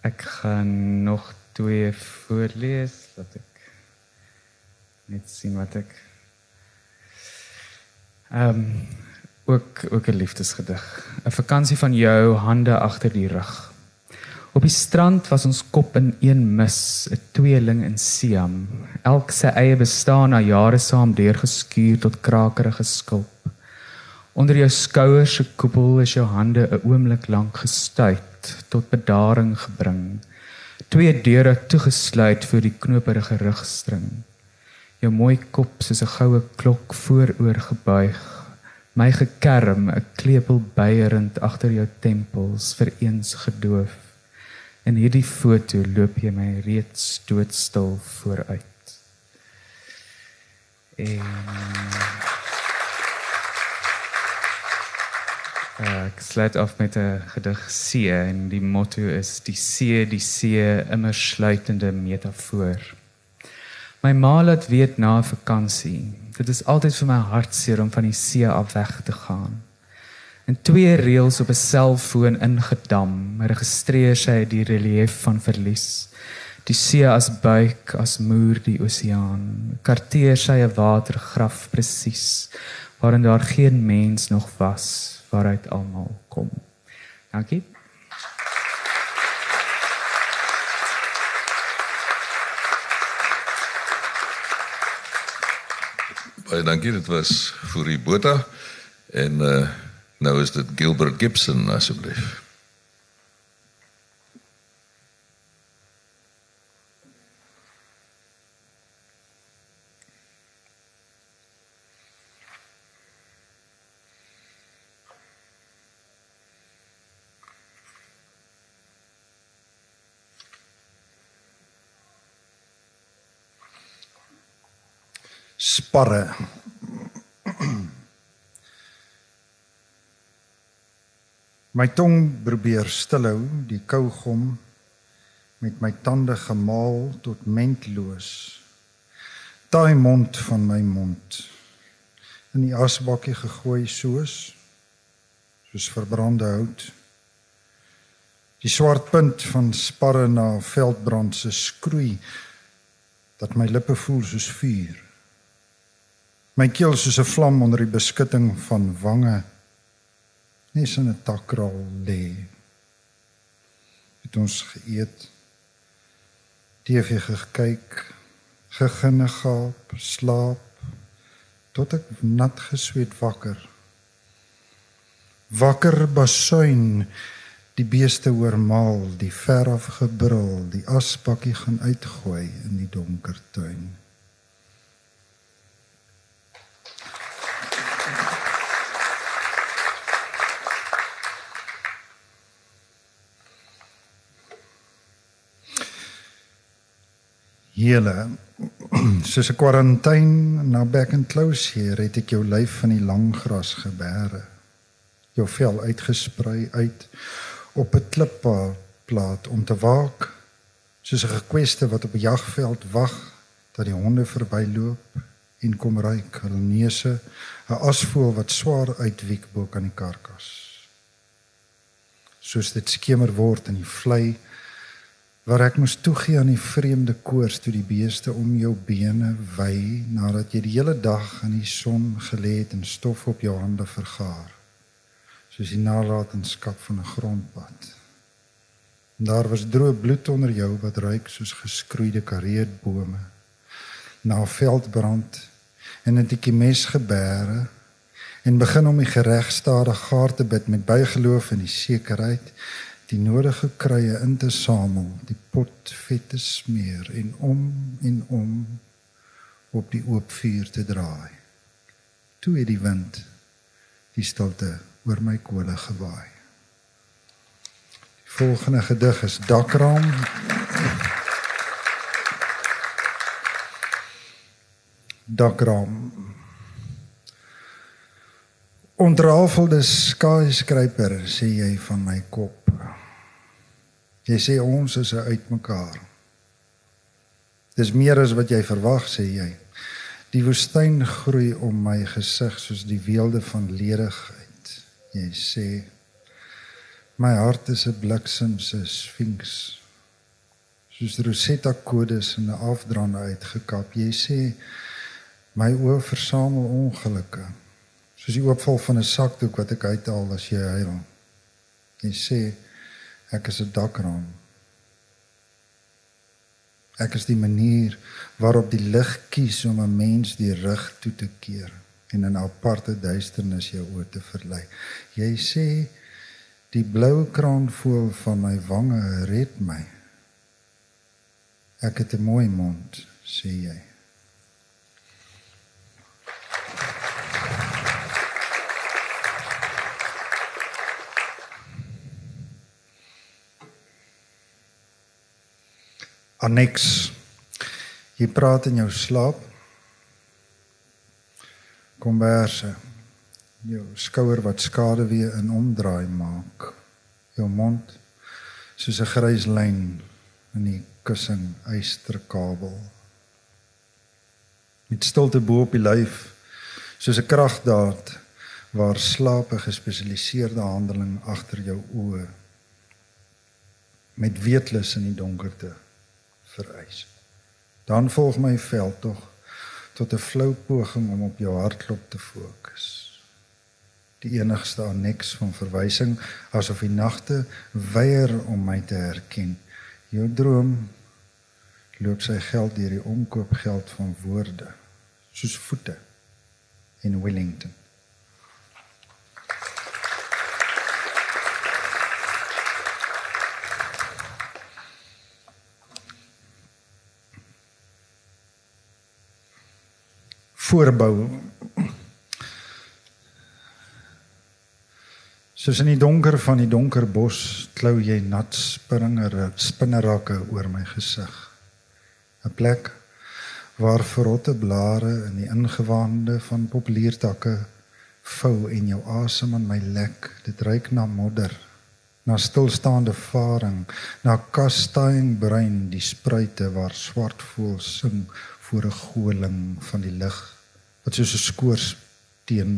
ek gaan nog twee voorlees dat ek net sien wat ek ehm um, ook ook 'n liefdesgedig. 'n Vakansie van jou hande agter die rug. Op die strand was ons kop in een mis, 'n tweeling in Siam, elk sy eie bestaan na jare saam deurgeskuur tot krakerige skulp. Onder jou skouers se koepel is jou hande 'n oomblik lank gestuit tot bedaring gebring. Twee deure toegesluit vir die knoperige rugstring. Jou mooi kop soos 'n goue klok vooroor gebuig my gekerm 'n klepel beierend agter jou tempels vir eens gedoof. In hierdie foto loop jy my reeds doodstil vooruit. En ek sluit af met 'n gedig see en die motto is die see die see immer sluitende metafoor my ma laat weet na 'n vakansie dit is altyd vir my hartseer om van die see af weg te gaan In twee reëls op 'n selfoon ingedam, registreer sy die relief van verlies. Die see as buik, as muur die oseaan. Karteer sy 'n watergraf presies waarin daar geen mens nog was waaruit almal kom. Dankie. Baie dankie, dit was Fourie Botha en uh Nou is dit Gilbert Gibson asseblief. Sparre My tong probeer stilhou die kougom met my tande gemaal tot mentloos. Daai mond van my mond in die asbakkie gegooi soos soos verbrande hout. Die swart punt van sparre na veldbrand se skroei dat my lippe voel soos vuur. My keel soos 'n vlam onder die beskutting van wange nes in 'n takraal lê. Het ons geëet. TV gekyk, geginne gaap, slaap tot ek nat gesweet wakker. Wakker basuin die beeste hoor maal, die ver af gebrul, die aspakkie gaan uitgooi in die donker tuin. Hele soos 'n kwarantyn na back and close hier het ek jou lyf van die lang gras gebeere jou vel uitgesprei uit op 'n klipplaat om te waak soos 'n gekweste wat op 'n jagveld wag dat die honde verbyloop en kom ryk hulle neuse 'n asvoël wat swaar uitwiek bo kan die karkas. Soos dit skemer word in die vlei waar ek moes toegee aan die vreemde koors toe die beeste om jou bene wy nadat jy die hele dag in die son gelê het en stof op jou hande vergaar soos die nalatenskap van 'n grondpad. En daar was droë bloed onder jou wat ruik soos geskroeide kareetbome na veldbrand en 'n bietjie mes gebeere en begin om die gereg stadig gaar te bid met bygeloof in die sekerheid die nodige kruie in te samel, die pot vet te smeer en om en om op die oop vuur te draai. Toe het die wind die stilte oor my kole gewaai. Die volgende gedig is Dakraam. Dakraam. Ontrafelde skyscraper sê jy van my kop. Jy sê ons is uitmekaar. Dis meer as wat jy verwag sê jy. Die woestyn groei om my gesig soos die weelde van ledigheid. Jy sê my hart is 'n bliksem se sfinks. Soos Rosetta kodes in 'n afdraande uitgekap. Jy sê my oë versamel ongelukke. Soos die oopval van 'n sakdoek wat ek uithaal as jy huil. Jy sê Ek is 'n dakraam. Ek is die manier waarop die lig kies om 'n mens die rug toe te keer en in aparte duisternis jou oë te verlei. Jy sê die blou kraanvoël van my wange red my. Ek het 'n mooi mond, sê jy. Annex. Jy praat in jou slaap. Komberse. Jou skouer wat skade weer in omdraai maak. Jou mond soos 'n grys lyn in die kussing eysterkabel. Met stilte bo op die lyf soos 'n kragdaad waar slaap 'n gespesialiseerde handeling agter jou oë met weetlus in die donkerte vereis. Dan volg my veldtog tot 'n flou poging om op jou hartklop te fokus. Die enigste anneks van verwysing asof die nagte weier om my te herken. Jou droom loop sy geld deur die omkoopgeld van woorde soos voete in Wellington. Voorbou. Soos in die donker van die donker bos klou jy nat springere spinnerakke oor my gesig. 'n Plek waar verrotte blare in die ingewaande van populiertakke vou en jou asem in my lek. Dit ruik na modder, na stilstaande varing, na kastaing brein, die spruite waar swart voel sing voor 'n goling van die lig wat soos 'n skoorsteen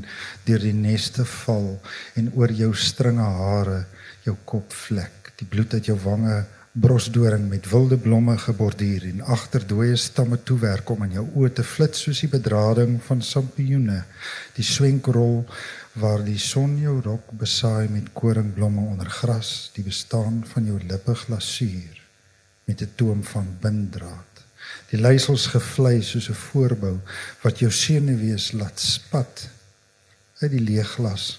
deur die neste val en oor jou stringe hare jou kop vlek. Die bloed uit jou wange brosdoring met wilde blomme geborduur en agter dooie stamme toewerk om in jou oë te flits soos die bedrading van sampioene. Die swenkrol waar die son jou rok besaai met koringblomme onder gras die bestaan van jou lippe glasuur met 'n toom van bindraad die leisels gevlei soos 'n voorbou wat jou senuwees laat spat uit die leeg glas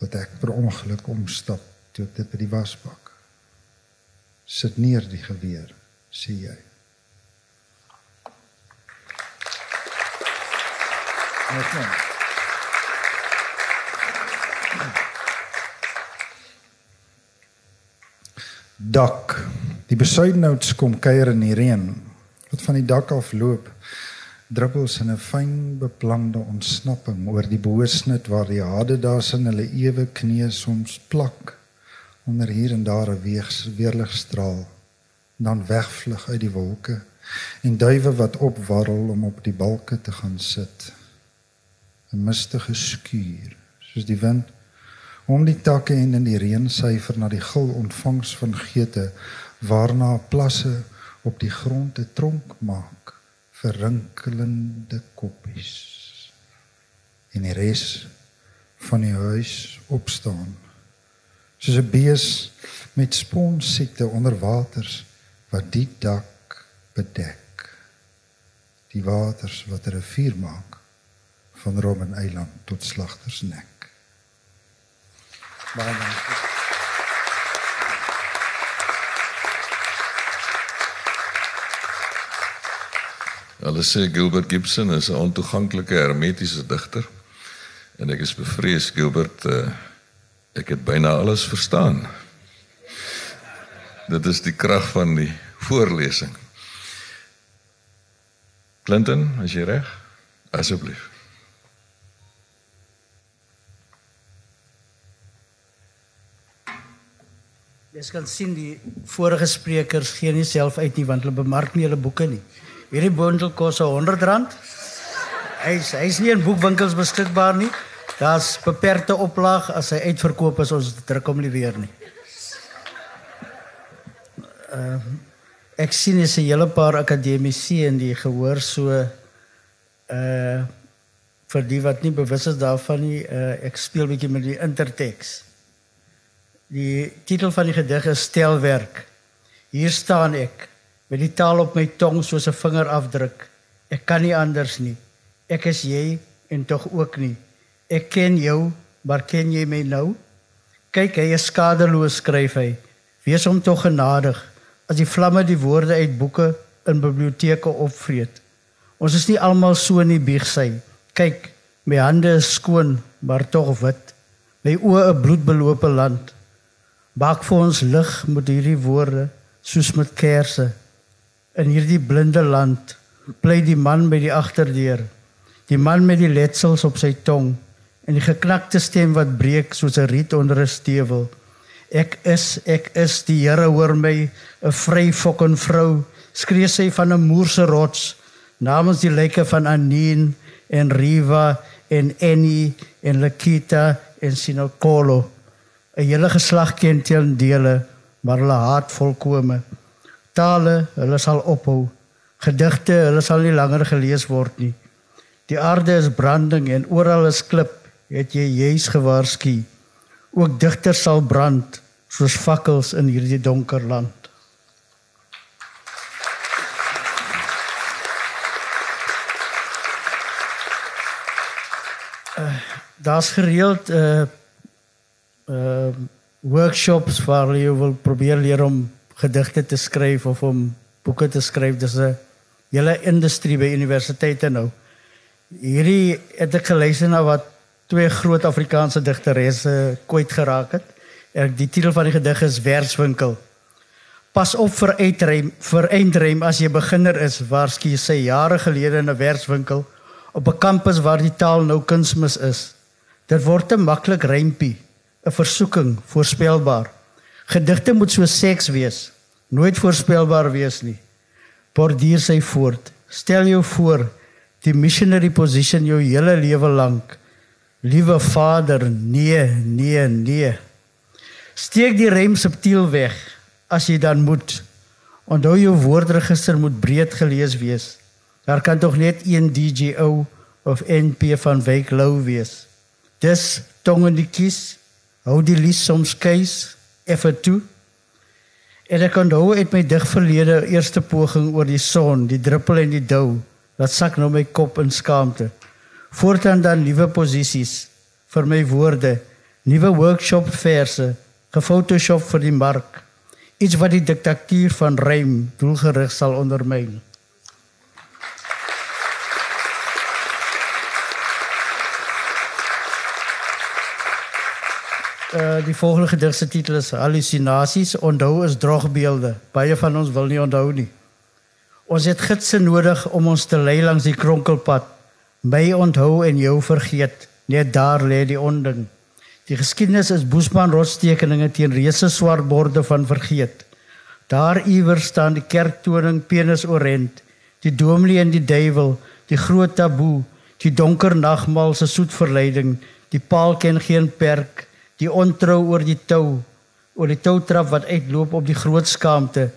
wat ek per ongeluk omstap toe dit by die wasbak sit neer die geweer sê jy Okay. Dak Die besuidnouts kom kuier in die reën wat van die dak af loop. Druppels in 'n fyn beplande ontsnapping oor die boosnit waar die hadedaas in hulle ewe knie soms plak onder hier en daar 'n weerligstraal dan wegvlug uit die wolke en duwe wat opwarrel om op die balke te gaan sit. 'n Mistige skuur soos die wind om die takke en in die reën syfer na die gil ontvangs van geete waarna plasse op die grond 'n tronk maak vir rinkelende koppies. En die res van die huis opstaan. Soos 'n bees met sponsiekte onder waters wat die dak bedek. Die waters wat 'n rivier maak van Robben Eiland tot Slagtersnek. Baie dankie Hulle sê Gilbert Gibson is 'n ontoeganklike hermetiese digter. En ek is bevrees Gilbert uh, ek het byna alles verstaan. Dit is die krag van die voorlesing. Clinton, as jy reg? Asseblief. Jy kan sien die vorige sprekers gee nie self uit nie want hulle bemark nie hulle boeke nie. Hierdie bundel kos R100. Hy's hy's nie in boekwinkels beskikbaar nie. Daar's beperkte oplaag as hy uitverkoop is ons druk hom nie weer nie. Uh, ek sien is 'n hele paar akademici in die gehoor so uh vir die wat nie bewus is daarvan nie, uh ek speel bietjie met die interteks. Die titel van die gedig is Stelwerk. Hier staan ek met die taal op my tong soos 'n vingerafdruk. Ek kan nie anders nie. Ek is jy en tog ook nie. Ek ken jou, maar ken jy my nou? Kyk, hy is skadeloos skryf hy. Wees hom tog genadig as die vlamme die woorde uit boeke in biblioteke opvreet. Ons is nie almal so in die bieg sy. Kyk, my hande is skoon, maar tog wit. My oë 'n bloedbelope land. Bak vir ons lig met hierdie woorde soos met kersse in hierdie blinde land bly die man by die agterdeur die man met die letsels op sy tong en die geknakte stem wat breek soos 'n riet onder 'n stewel ek is ek is die Here hoor my 'n vry fucking vrou skree sy van 'n moerse rots namens die lyke van Anin en Riva en Eni en Lakita en Sinokolo. 'n hele geslag ken teen dele maar hulle haat volkome tale hulle sal ophou. Gedigte hulle sal nie langer gelees word nie. Die aarde is branding en oral is klip het jy juis gewaarsku. Ook digters sal brand soos fakkels in hierdie donker land. Uh, daar's gereeld uh uh workshops waar jy wil probeer leer om gedigte te skryf of om boeke te skryf. Dis 'n hele industrie by universiteite nou. Hierdie het ek gelees na wat twee groot Afrikaanse digteresse kwyt geraak het. Ek die titel van die gedig is Verswinkel. Pas op vir uitreim vir eindreim as jy beginner is, waarskynlik sy jare gelede in 'n verswinkel op 'n kampus waar die taal nou kunsmis is. Dit word te maklik rympie, 'n versoeking, voorspelbaar. Gedigte moet so seks wees, nooit voorspelbaar wees nie. Borduur sy voort. Stel jou voor die missionary position jou hele lewe lank. Liewe Vader, nee, nee, nee. Steek die rem subtiel weg as jy dan moet. Onthou jou woordregister moet breed gelees wees. Daar kan tog net een DJO of NP van Wyk Lou wees. Dis tong in die kies. Hou die lies soms keis effe toe. En ek onthou uit my dig verlede eerste poging oor die son, die druppel en die dou, wat sak nou my kop in skaamte. Voortaan dan nuwe posisies vir my woorde, nuwe workshop verse, gefotoshop vir die mark. Iets wat die diktatuur van rym doelgerig sal ondermyn. Uh, die volgende gedig se titel is Hallusinasies. Onthou is drogbeelde. Baie van ons wil nie onthou nie. Ons het gidse nodig om ons te lei langs die kronkelpad. My onthou en jou vergeet. Net daar lê die onding. Die geskiedenis is Boesman rotstekeninge teen reuse swart borde van vergeet. Daar iewers staan die kerktoning penis orent, die dominee en die duiwel, die groot taboe, die donker nagmaal se soet verleiding, die paal ken geen perk die ontrou oor die tou oor die toutrap wat uitloop op die groot skaamte.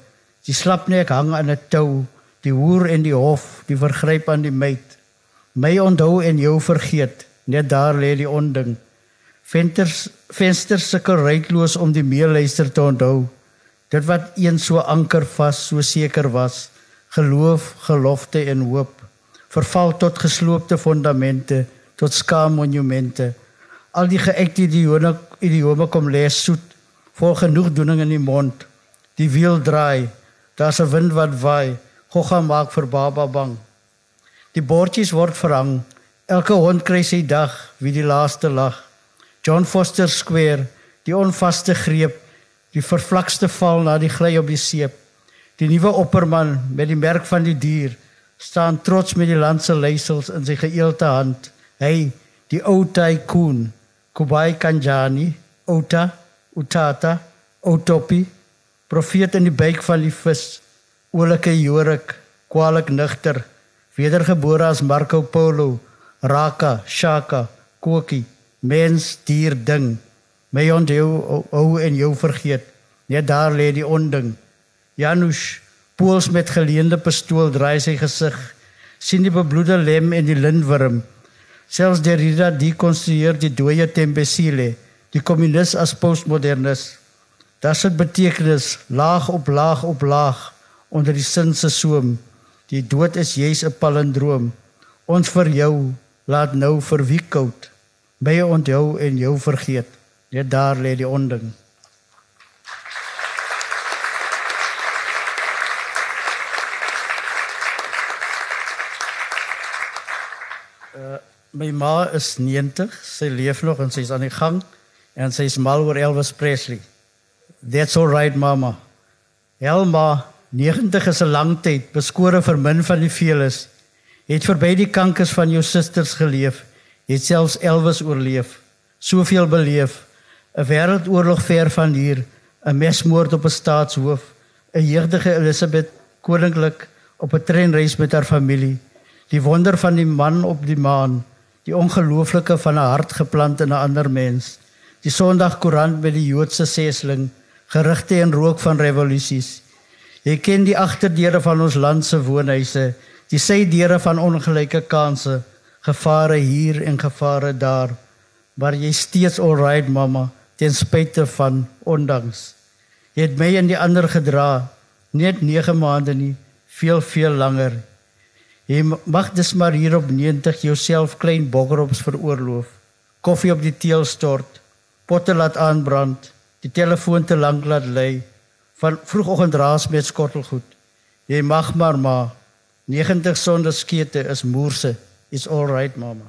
Die slapnek hang aan 'n tou die hoer en die hof die vergryp aan die meid. My onthou en jou vergeet net daar lê die onding. Vensters vensters sukkel reikloos om die meeluister te onthou. Dit wat een so anker vas so seker was geloof gelofte en hoop verval tot gesloopte fondamente tot skaam monumente al die geëkte idiome idiome kom lê soet vol genoegdoening in die mond. Die wiel draai daar's 'n wind wat waai gogga maak vir baba bang. Die bordjies word verhang elke hond kry sy dag wie die laaste lag. John Foster Square die onvaste greep die vervlakste val na die gly op die seep. Die nuwe opperman met die merk van die dier staan trots met die land se leisels in sy geëelte hand. Hy die ou tycoon Kubai Kanjani, Ota, Utata, Otopi, profeet in die buik van die vis, oulike Jorik, kwalik nigter, wedergebore as Marco Polo, Raka, Shaka, Koki, mens, dier, ding. My onthou ou en jou vergeet. Net daar lê die onding. Janusz, pools met geleende pistool draai sy gesig. sien die bebloede lem en die lintworm. Selfs Derrida dekonstrueer die dooie Tembesile, die kommunis as postmodernis. Dit het betekenis laag op laag op laag onder die sin se soem. Die dood is jy's 'n palindroom. Ons vir jou laat nou vir wie koud. By onthou en jou vergeet. Net daar lê die onding. Uh, my ma is 90, sy leef nog en sy's aan die gang en sy's mal oor Elvis Presley. That's all right mama. Elma, 90 is 'n lang tyd, beskore vir min van die veeles. Het verby die kankers van jou susters geleef, het selfs Elvis oorleef. Soveel beleef. 'n Wêreldoorlog ver van hier, 'n mesmoord op 'n staatshoof, 'n jeugdige Elisabeth koninklik op 'n treinreis met haar familie. Die wonder van die man op die maan, die ongelooflike van 'n hart geplant in 'n ander mens. Die Sondagkoerant met die Joodse sesling, gerugte en rook van revolusies. Jy ken die agterdeure van ons land se woonhuise, die sydeure van ongelyke kansse, gevare hier en gevare daar, waar jy steeds alright mamma, ten spyte van ondanks. Jy het my en die ander gedra, net 9 maande nie, veel veel langer. Jy mag dis maar hier op 90 jouself klein boggerops veroorloof. Koffie op die teel stort, potte laat aanbrand, die telefoon te lank laat lê, van vroegoggend raas met skottelgoed. Jy mag maar maar 90 sonder skete is moerse. It's all right mama.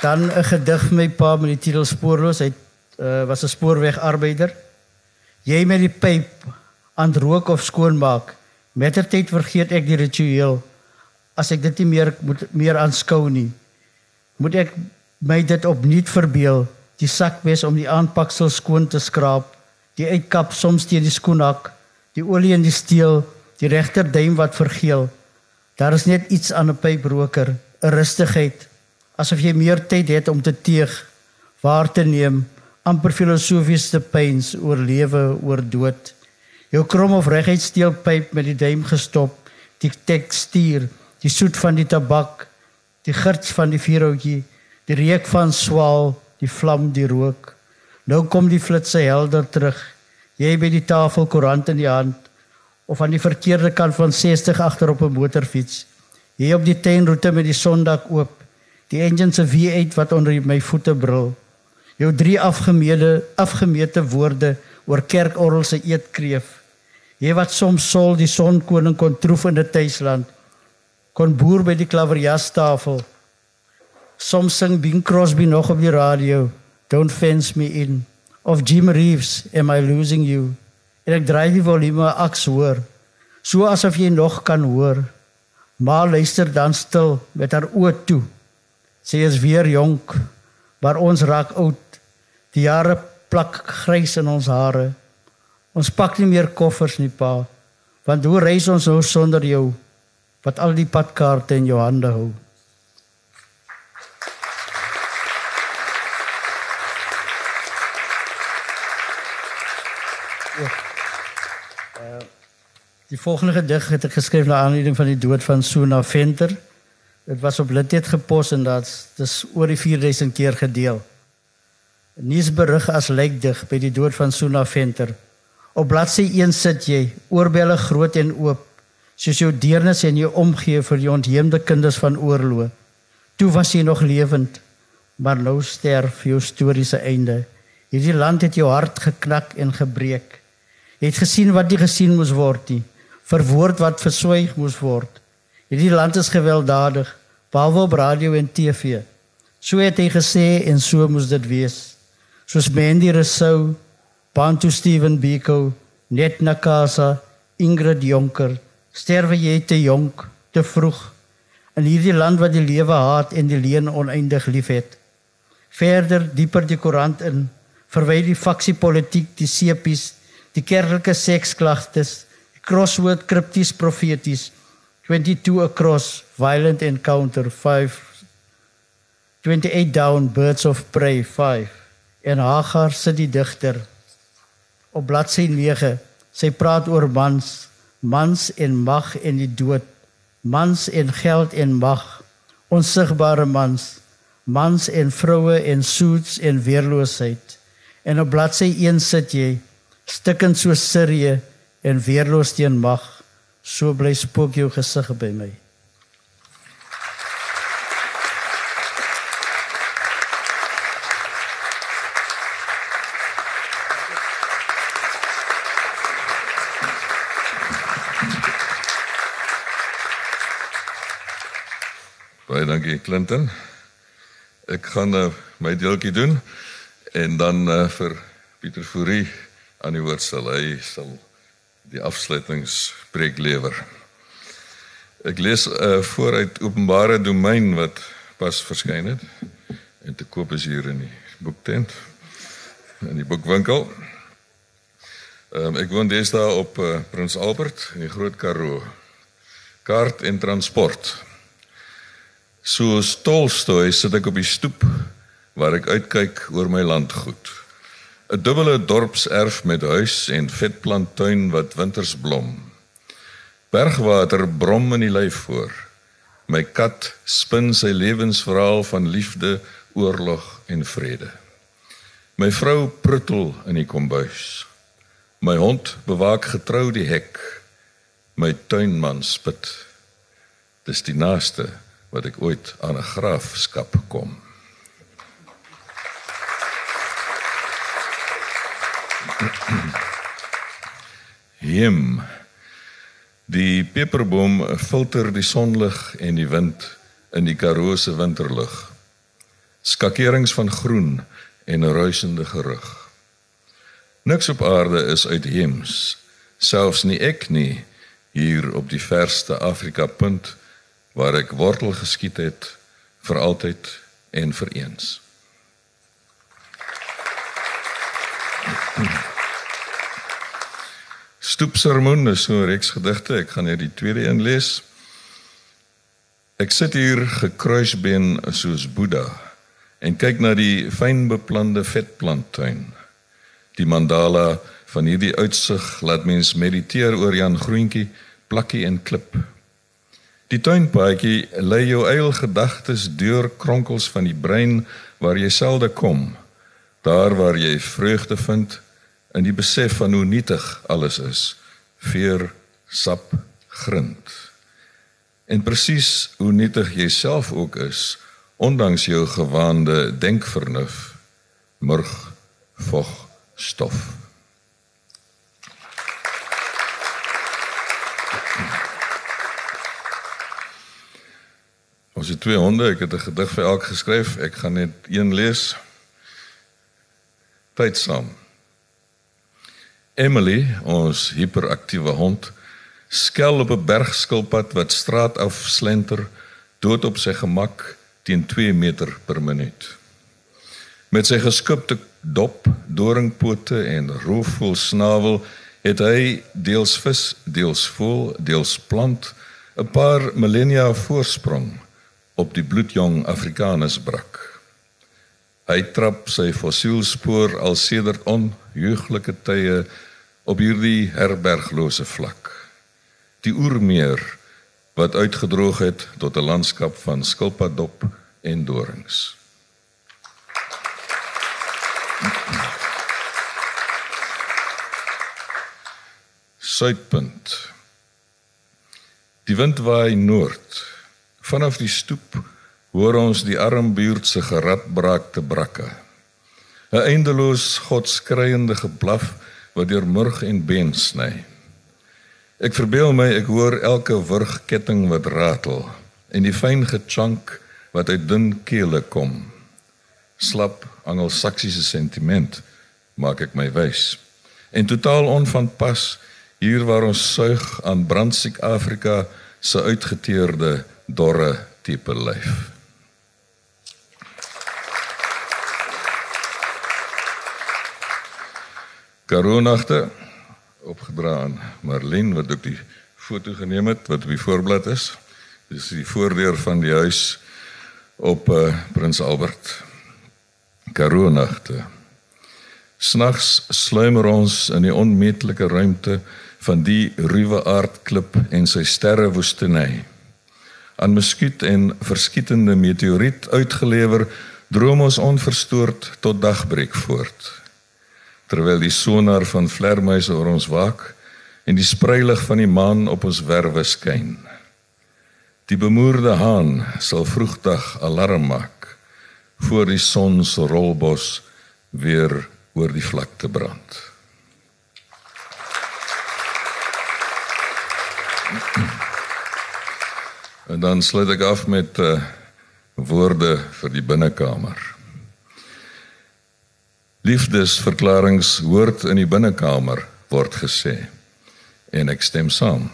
Dan 'n gedig my pa met die titel Spoorloos. Hy uh, was 'n spoorwegarbeider. Jy met die pyp aan rook of skoonmaak. Mettertyd vergeet ek die ritueel as ek dit nie meer moet meer aanskou nie. Moet ek my dit opnuut verbeel, die sakmes om die aanpaksel skoon te skraap, die uitkap soms teen die skoenhak, die olie in die steel, die regterduim wat vergeel. Daar is net iets aan 'n pyproker, 'n rustigheid, asof jy meer tyd het om te teeg, waar te neem amper filosofiese pyns oor lewe, oor dood. Jou krom of reguit steelpyp met die duim gestop, die tekstuur, die soet van die tabak, die girts van die vuurhoutjie, die reuk van swaal, die vlam, die rook. Nou kom die flitse helder terug. Jy by die tafel koerant in die hand of aan die verkeerde kant van 60 agter op 'n motorfiets. Jy op die tuinroete met die sondak oop. Die engine se V8 wat onder my voete brul jou drie afgemete afgemete woorde oor kerkorrel se eetkreef. Jy wat soms sol die sonkoning kon troef in 'n tuisland. Kon boer by die klaverjastafel. Soms sing Bing Crosby nog op die radio, Don't fence me in of Jim Reeves, Am I losing you? En ek draai die volume aks hoor, so asof jy nog kan hoor. Maar luister dan stil met haar oë toe. Sy is weer jonk, maar ons raak oud Die jare plak grys in ons hare. Ons pak nie meer koffers nie, pa. Want hoe reis ons nou sonder jou wat al die padkaarte in jou hande hou? Eh, die volgende gedig het ek geskryf na aanleiding van die dood van Suna Venter. Dit was op Litet gepos en dit is oor die 4000 keer gedeel nuusberig as lykdig by die dood van Suna Venter. Op bladsy 1 sit jy, oorbelle groot en oop, soos jou deernis en jou omgee vir die ontheemde kinders van oorlog. Toe was jy nog lewend, maar nou sterf jou storie se einde. Hierdie land het jou hart geknak en gebreek. Jy het gesien wat nie gesien moes word nie, verwoord wat verswyg moes word. Hierdie land is gewelddadig, behalwe op radio en TV. So het hy gesê en so moes dit wees soos Mandy Rousseau, Bantu Steven Biko, Net Nakasa, Ingrid Jonker, sterwe jy te jonk, te vroeg in hierdie land wat die lewe haat en die leuen oneindig liefhet. Verder dieper die koerant in, verwy die faksiepolitiek, die sepies, die kerklike seksklagtes, die crossword kripties profeties. 22 across violent encounter 5 28 down birds of prey 5 En Hagar sit die digter op bladsy 9. Sy praat oor mans, mans en mag en die dood, mans en geld en mag, onsigbare mans, mans en vroue en suits en weerloosheid. En op bladsy 1 sit jy stikkend so Sirië en weerloos teen mag. So bly spook jou gesig by my. Baie dankie Clinton. Ek gaan uh, my deeltjie doen en dan uh, vir Pieter Fourie aan die woord sal hy sal die afsluitingspreek lewer. Ek lees uh, vooruit Openbare Domein wat pas verskyn het en te koop is hier in die boektent in die boekwinkel. Um, ek woon deesdae op uh, Prins Albert in die Groot Karoo. Kaart en transport. So Tolstoy sit ek op die stoep waar ek uitkyk oor my landgoed. 'n Dubbele dorpserf met huis en vetplanttuin wat winters blom. Bergwater brom in die lyf voor. My kat spin sy lewensverhaal van liefde, oorlog en vrede. My vrou pruttel in die kombuis. My hond bewaak getrou die hek. My tuinman spit. Dis die naaste wat ek ooit aan 'n graafskap kom. Him die peperboom filter die sonlig en die wind in die Karoo se winterlug. Skakerings van groen en 'n ruisende gerug. Niks op aarde is uit hems, selfs nie ek nie hier op die verste Afrika punt waar ek wortel geskiet het vir altyd en vir eens. Stoepsermon is so 'n reeks gedigte. Ek gaan net die tweede een lees. Ek sit hier gekruisbeen soos Boeddha en kyk na die fynbeplande vetplanttuin. Die mandala van hierdie uitsig laat mens mediteer oor Jan Groentjie, plakkie en klip. Die tuinpaadjie lei jou eil gedagtes deur kronkels van die brein waar jy selde kom. Daar waar jy vreugde vind in die besef van hoe nietig alles is. Veer, sap, grind. En presies hoe nietig jy self ook is, ondanks jou gewaande denkvernuf, murg, vog, stof. Ons het twee honde, ek het 'n gedig vir elk geskryf. Ek gaan net een lees. Tyd saam. Emily, ons hiperaktiewe hond, skel op 'n bergskilpad wat straat af slenter, dood op sy gemak teen 2 meter per minuut. Met sy geskubte dop, doringpote en roofvoël snavel het hy deels vis, deels voël, deels plant 'n paar millennia voorsprong op die bloedjong Afrikaners brak. Hy trap sy fossielspoor al sedert onheuglike tye op hierdie herberglose vlak. Die oermeer wat uitgedroog het tot 'n landskap van skilpaddop en dorings. Suidpunt. Die wind waai noord Vanaf die stoep hoor ons die arm buurt se geradbraakte brakke. 'n Eindeloos godskreiende geblaf wat deur murg en been sny. Ek verbeel my ek hoor elke wurgketting wat ratel en die fyn gechunk wat uit dun kele kom. Slap angelsaksiese sentiment maak ek my wys. En totaal onvanpas hier waar ons suig aan brandsiek Afrika se uitgeteerde dorre tipe lyf. Karoonagte opgedra aan Marlene wat ook die foto geneem het wat op die voorblad is. Dis die voordeur van die huis op uh, Prins Albert. Karoonagte. Snags sluimer ons in die onmeetlike ruimte van die ruwe aardklip en sy sterre woestynne. Aan muskiet en verskietende meteoriet uitgelewer, droom ons onverstoord tot dagbreek voort. Terwyl die sonar van vlermuise oor ons waak en die spreilig van die maan op ons werwe skyn. Die bemoerde haan sal vroegdag alarm maak voor die son se rolbos weer oor die vlakte brand. En dan sluit ek af met uh, woorde vir die binnekamer. Liefdesverklaringe hoort in die binnekamer word gesê en ek stem saam.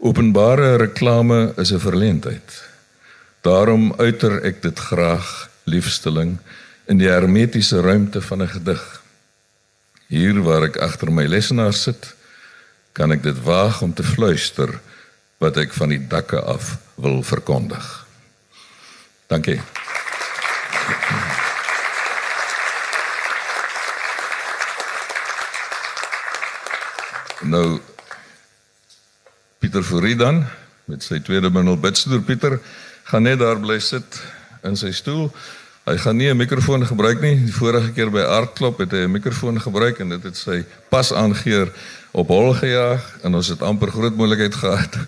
Openbare reklame is 'n verleentheid. Daarom uiter ek dit graag liefstelling in die hermetiese ruimte van 'n gedig. Hier waar ek agter my lesenaar sit, kan ek dit waag om te fluister wat ek van die dakke af wil verkondig. Dankie. Nou Pieter Fourie dan met sy tweede bundel Bidstoer Pieter gaan net daar bly sit in sy stoel. Hy gaan nie 'n mikrofoon gebruik nie. Die vorige keer by Artklop het hy 'n mikrofoon gebruik en dit het sy pas aangeheer op hol gejaag en ons het amper groot moontlikheid gehad.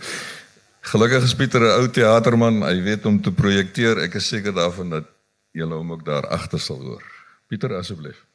Gelukkig is Pieter 'n ou teaterman, hy weet om te projekteer. Ek is seker daarvan dat julle hom ook daar agter sal hoor. Pieter asseblief.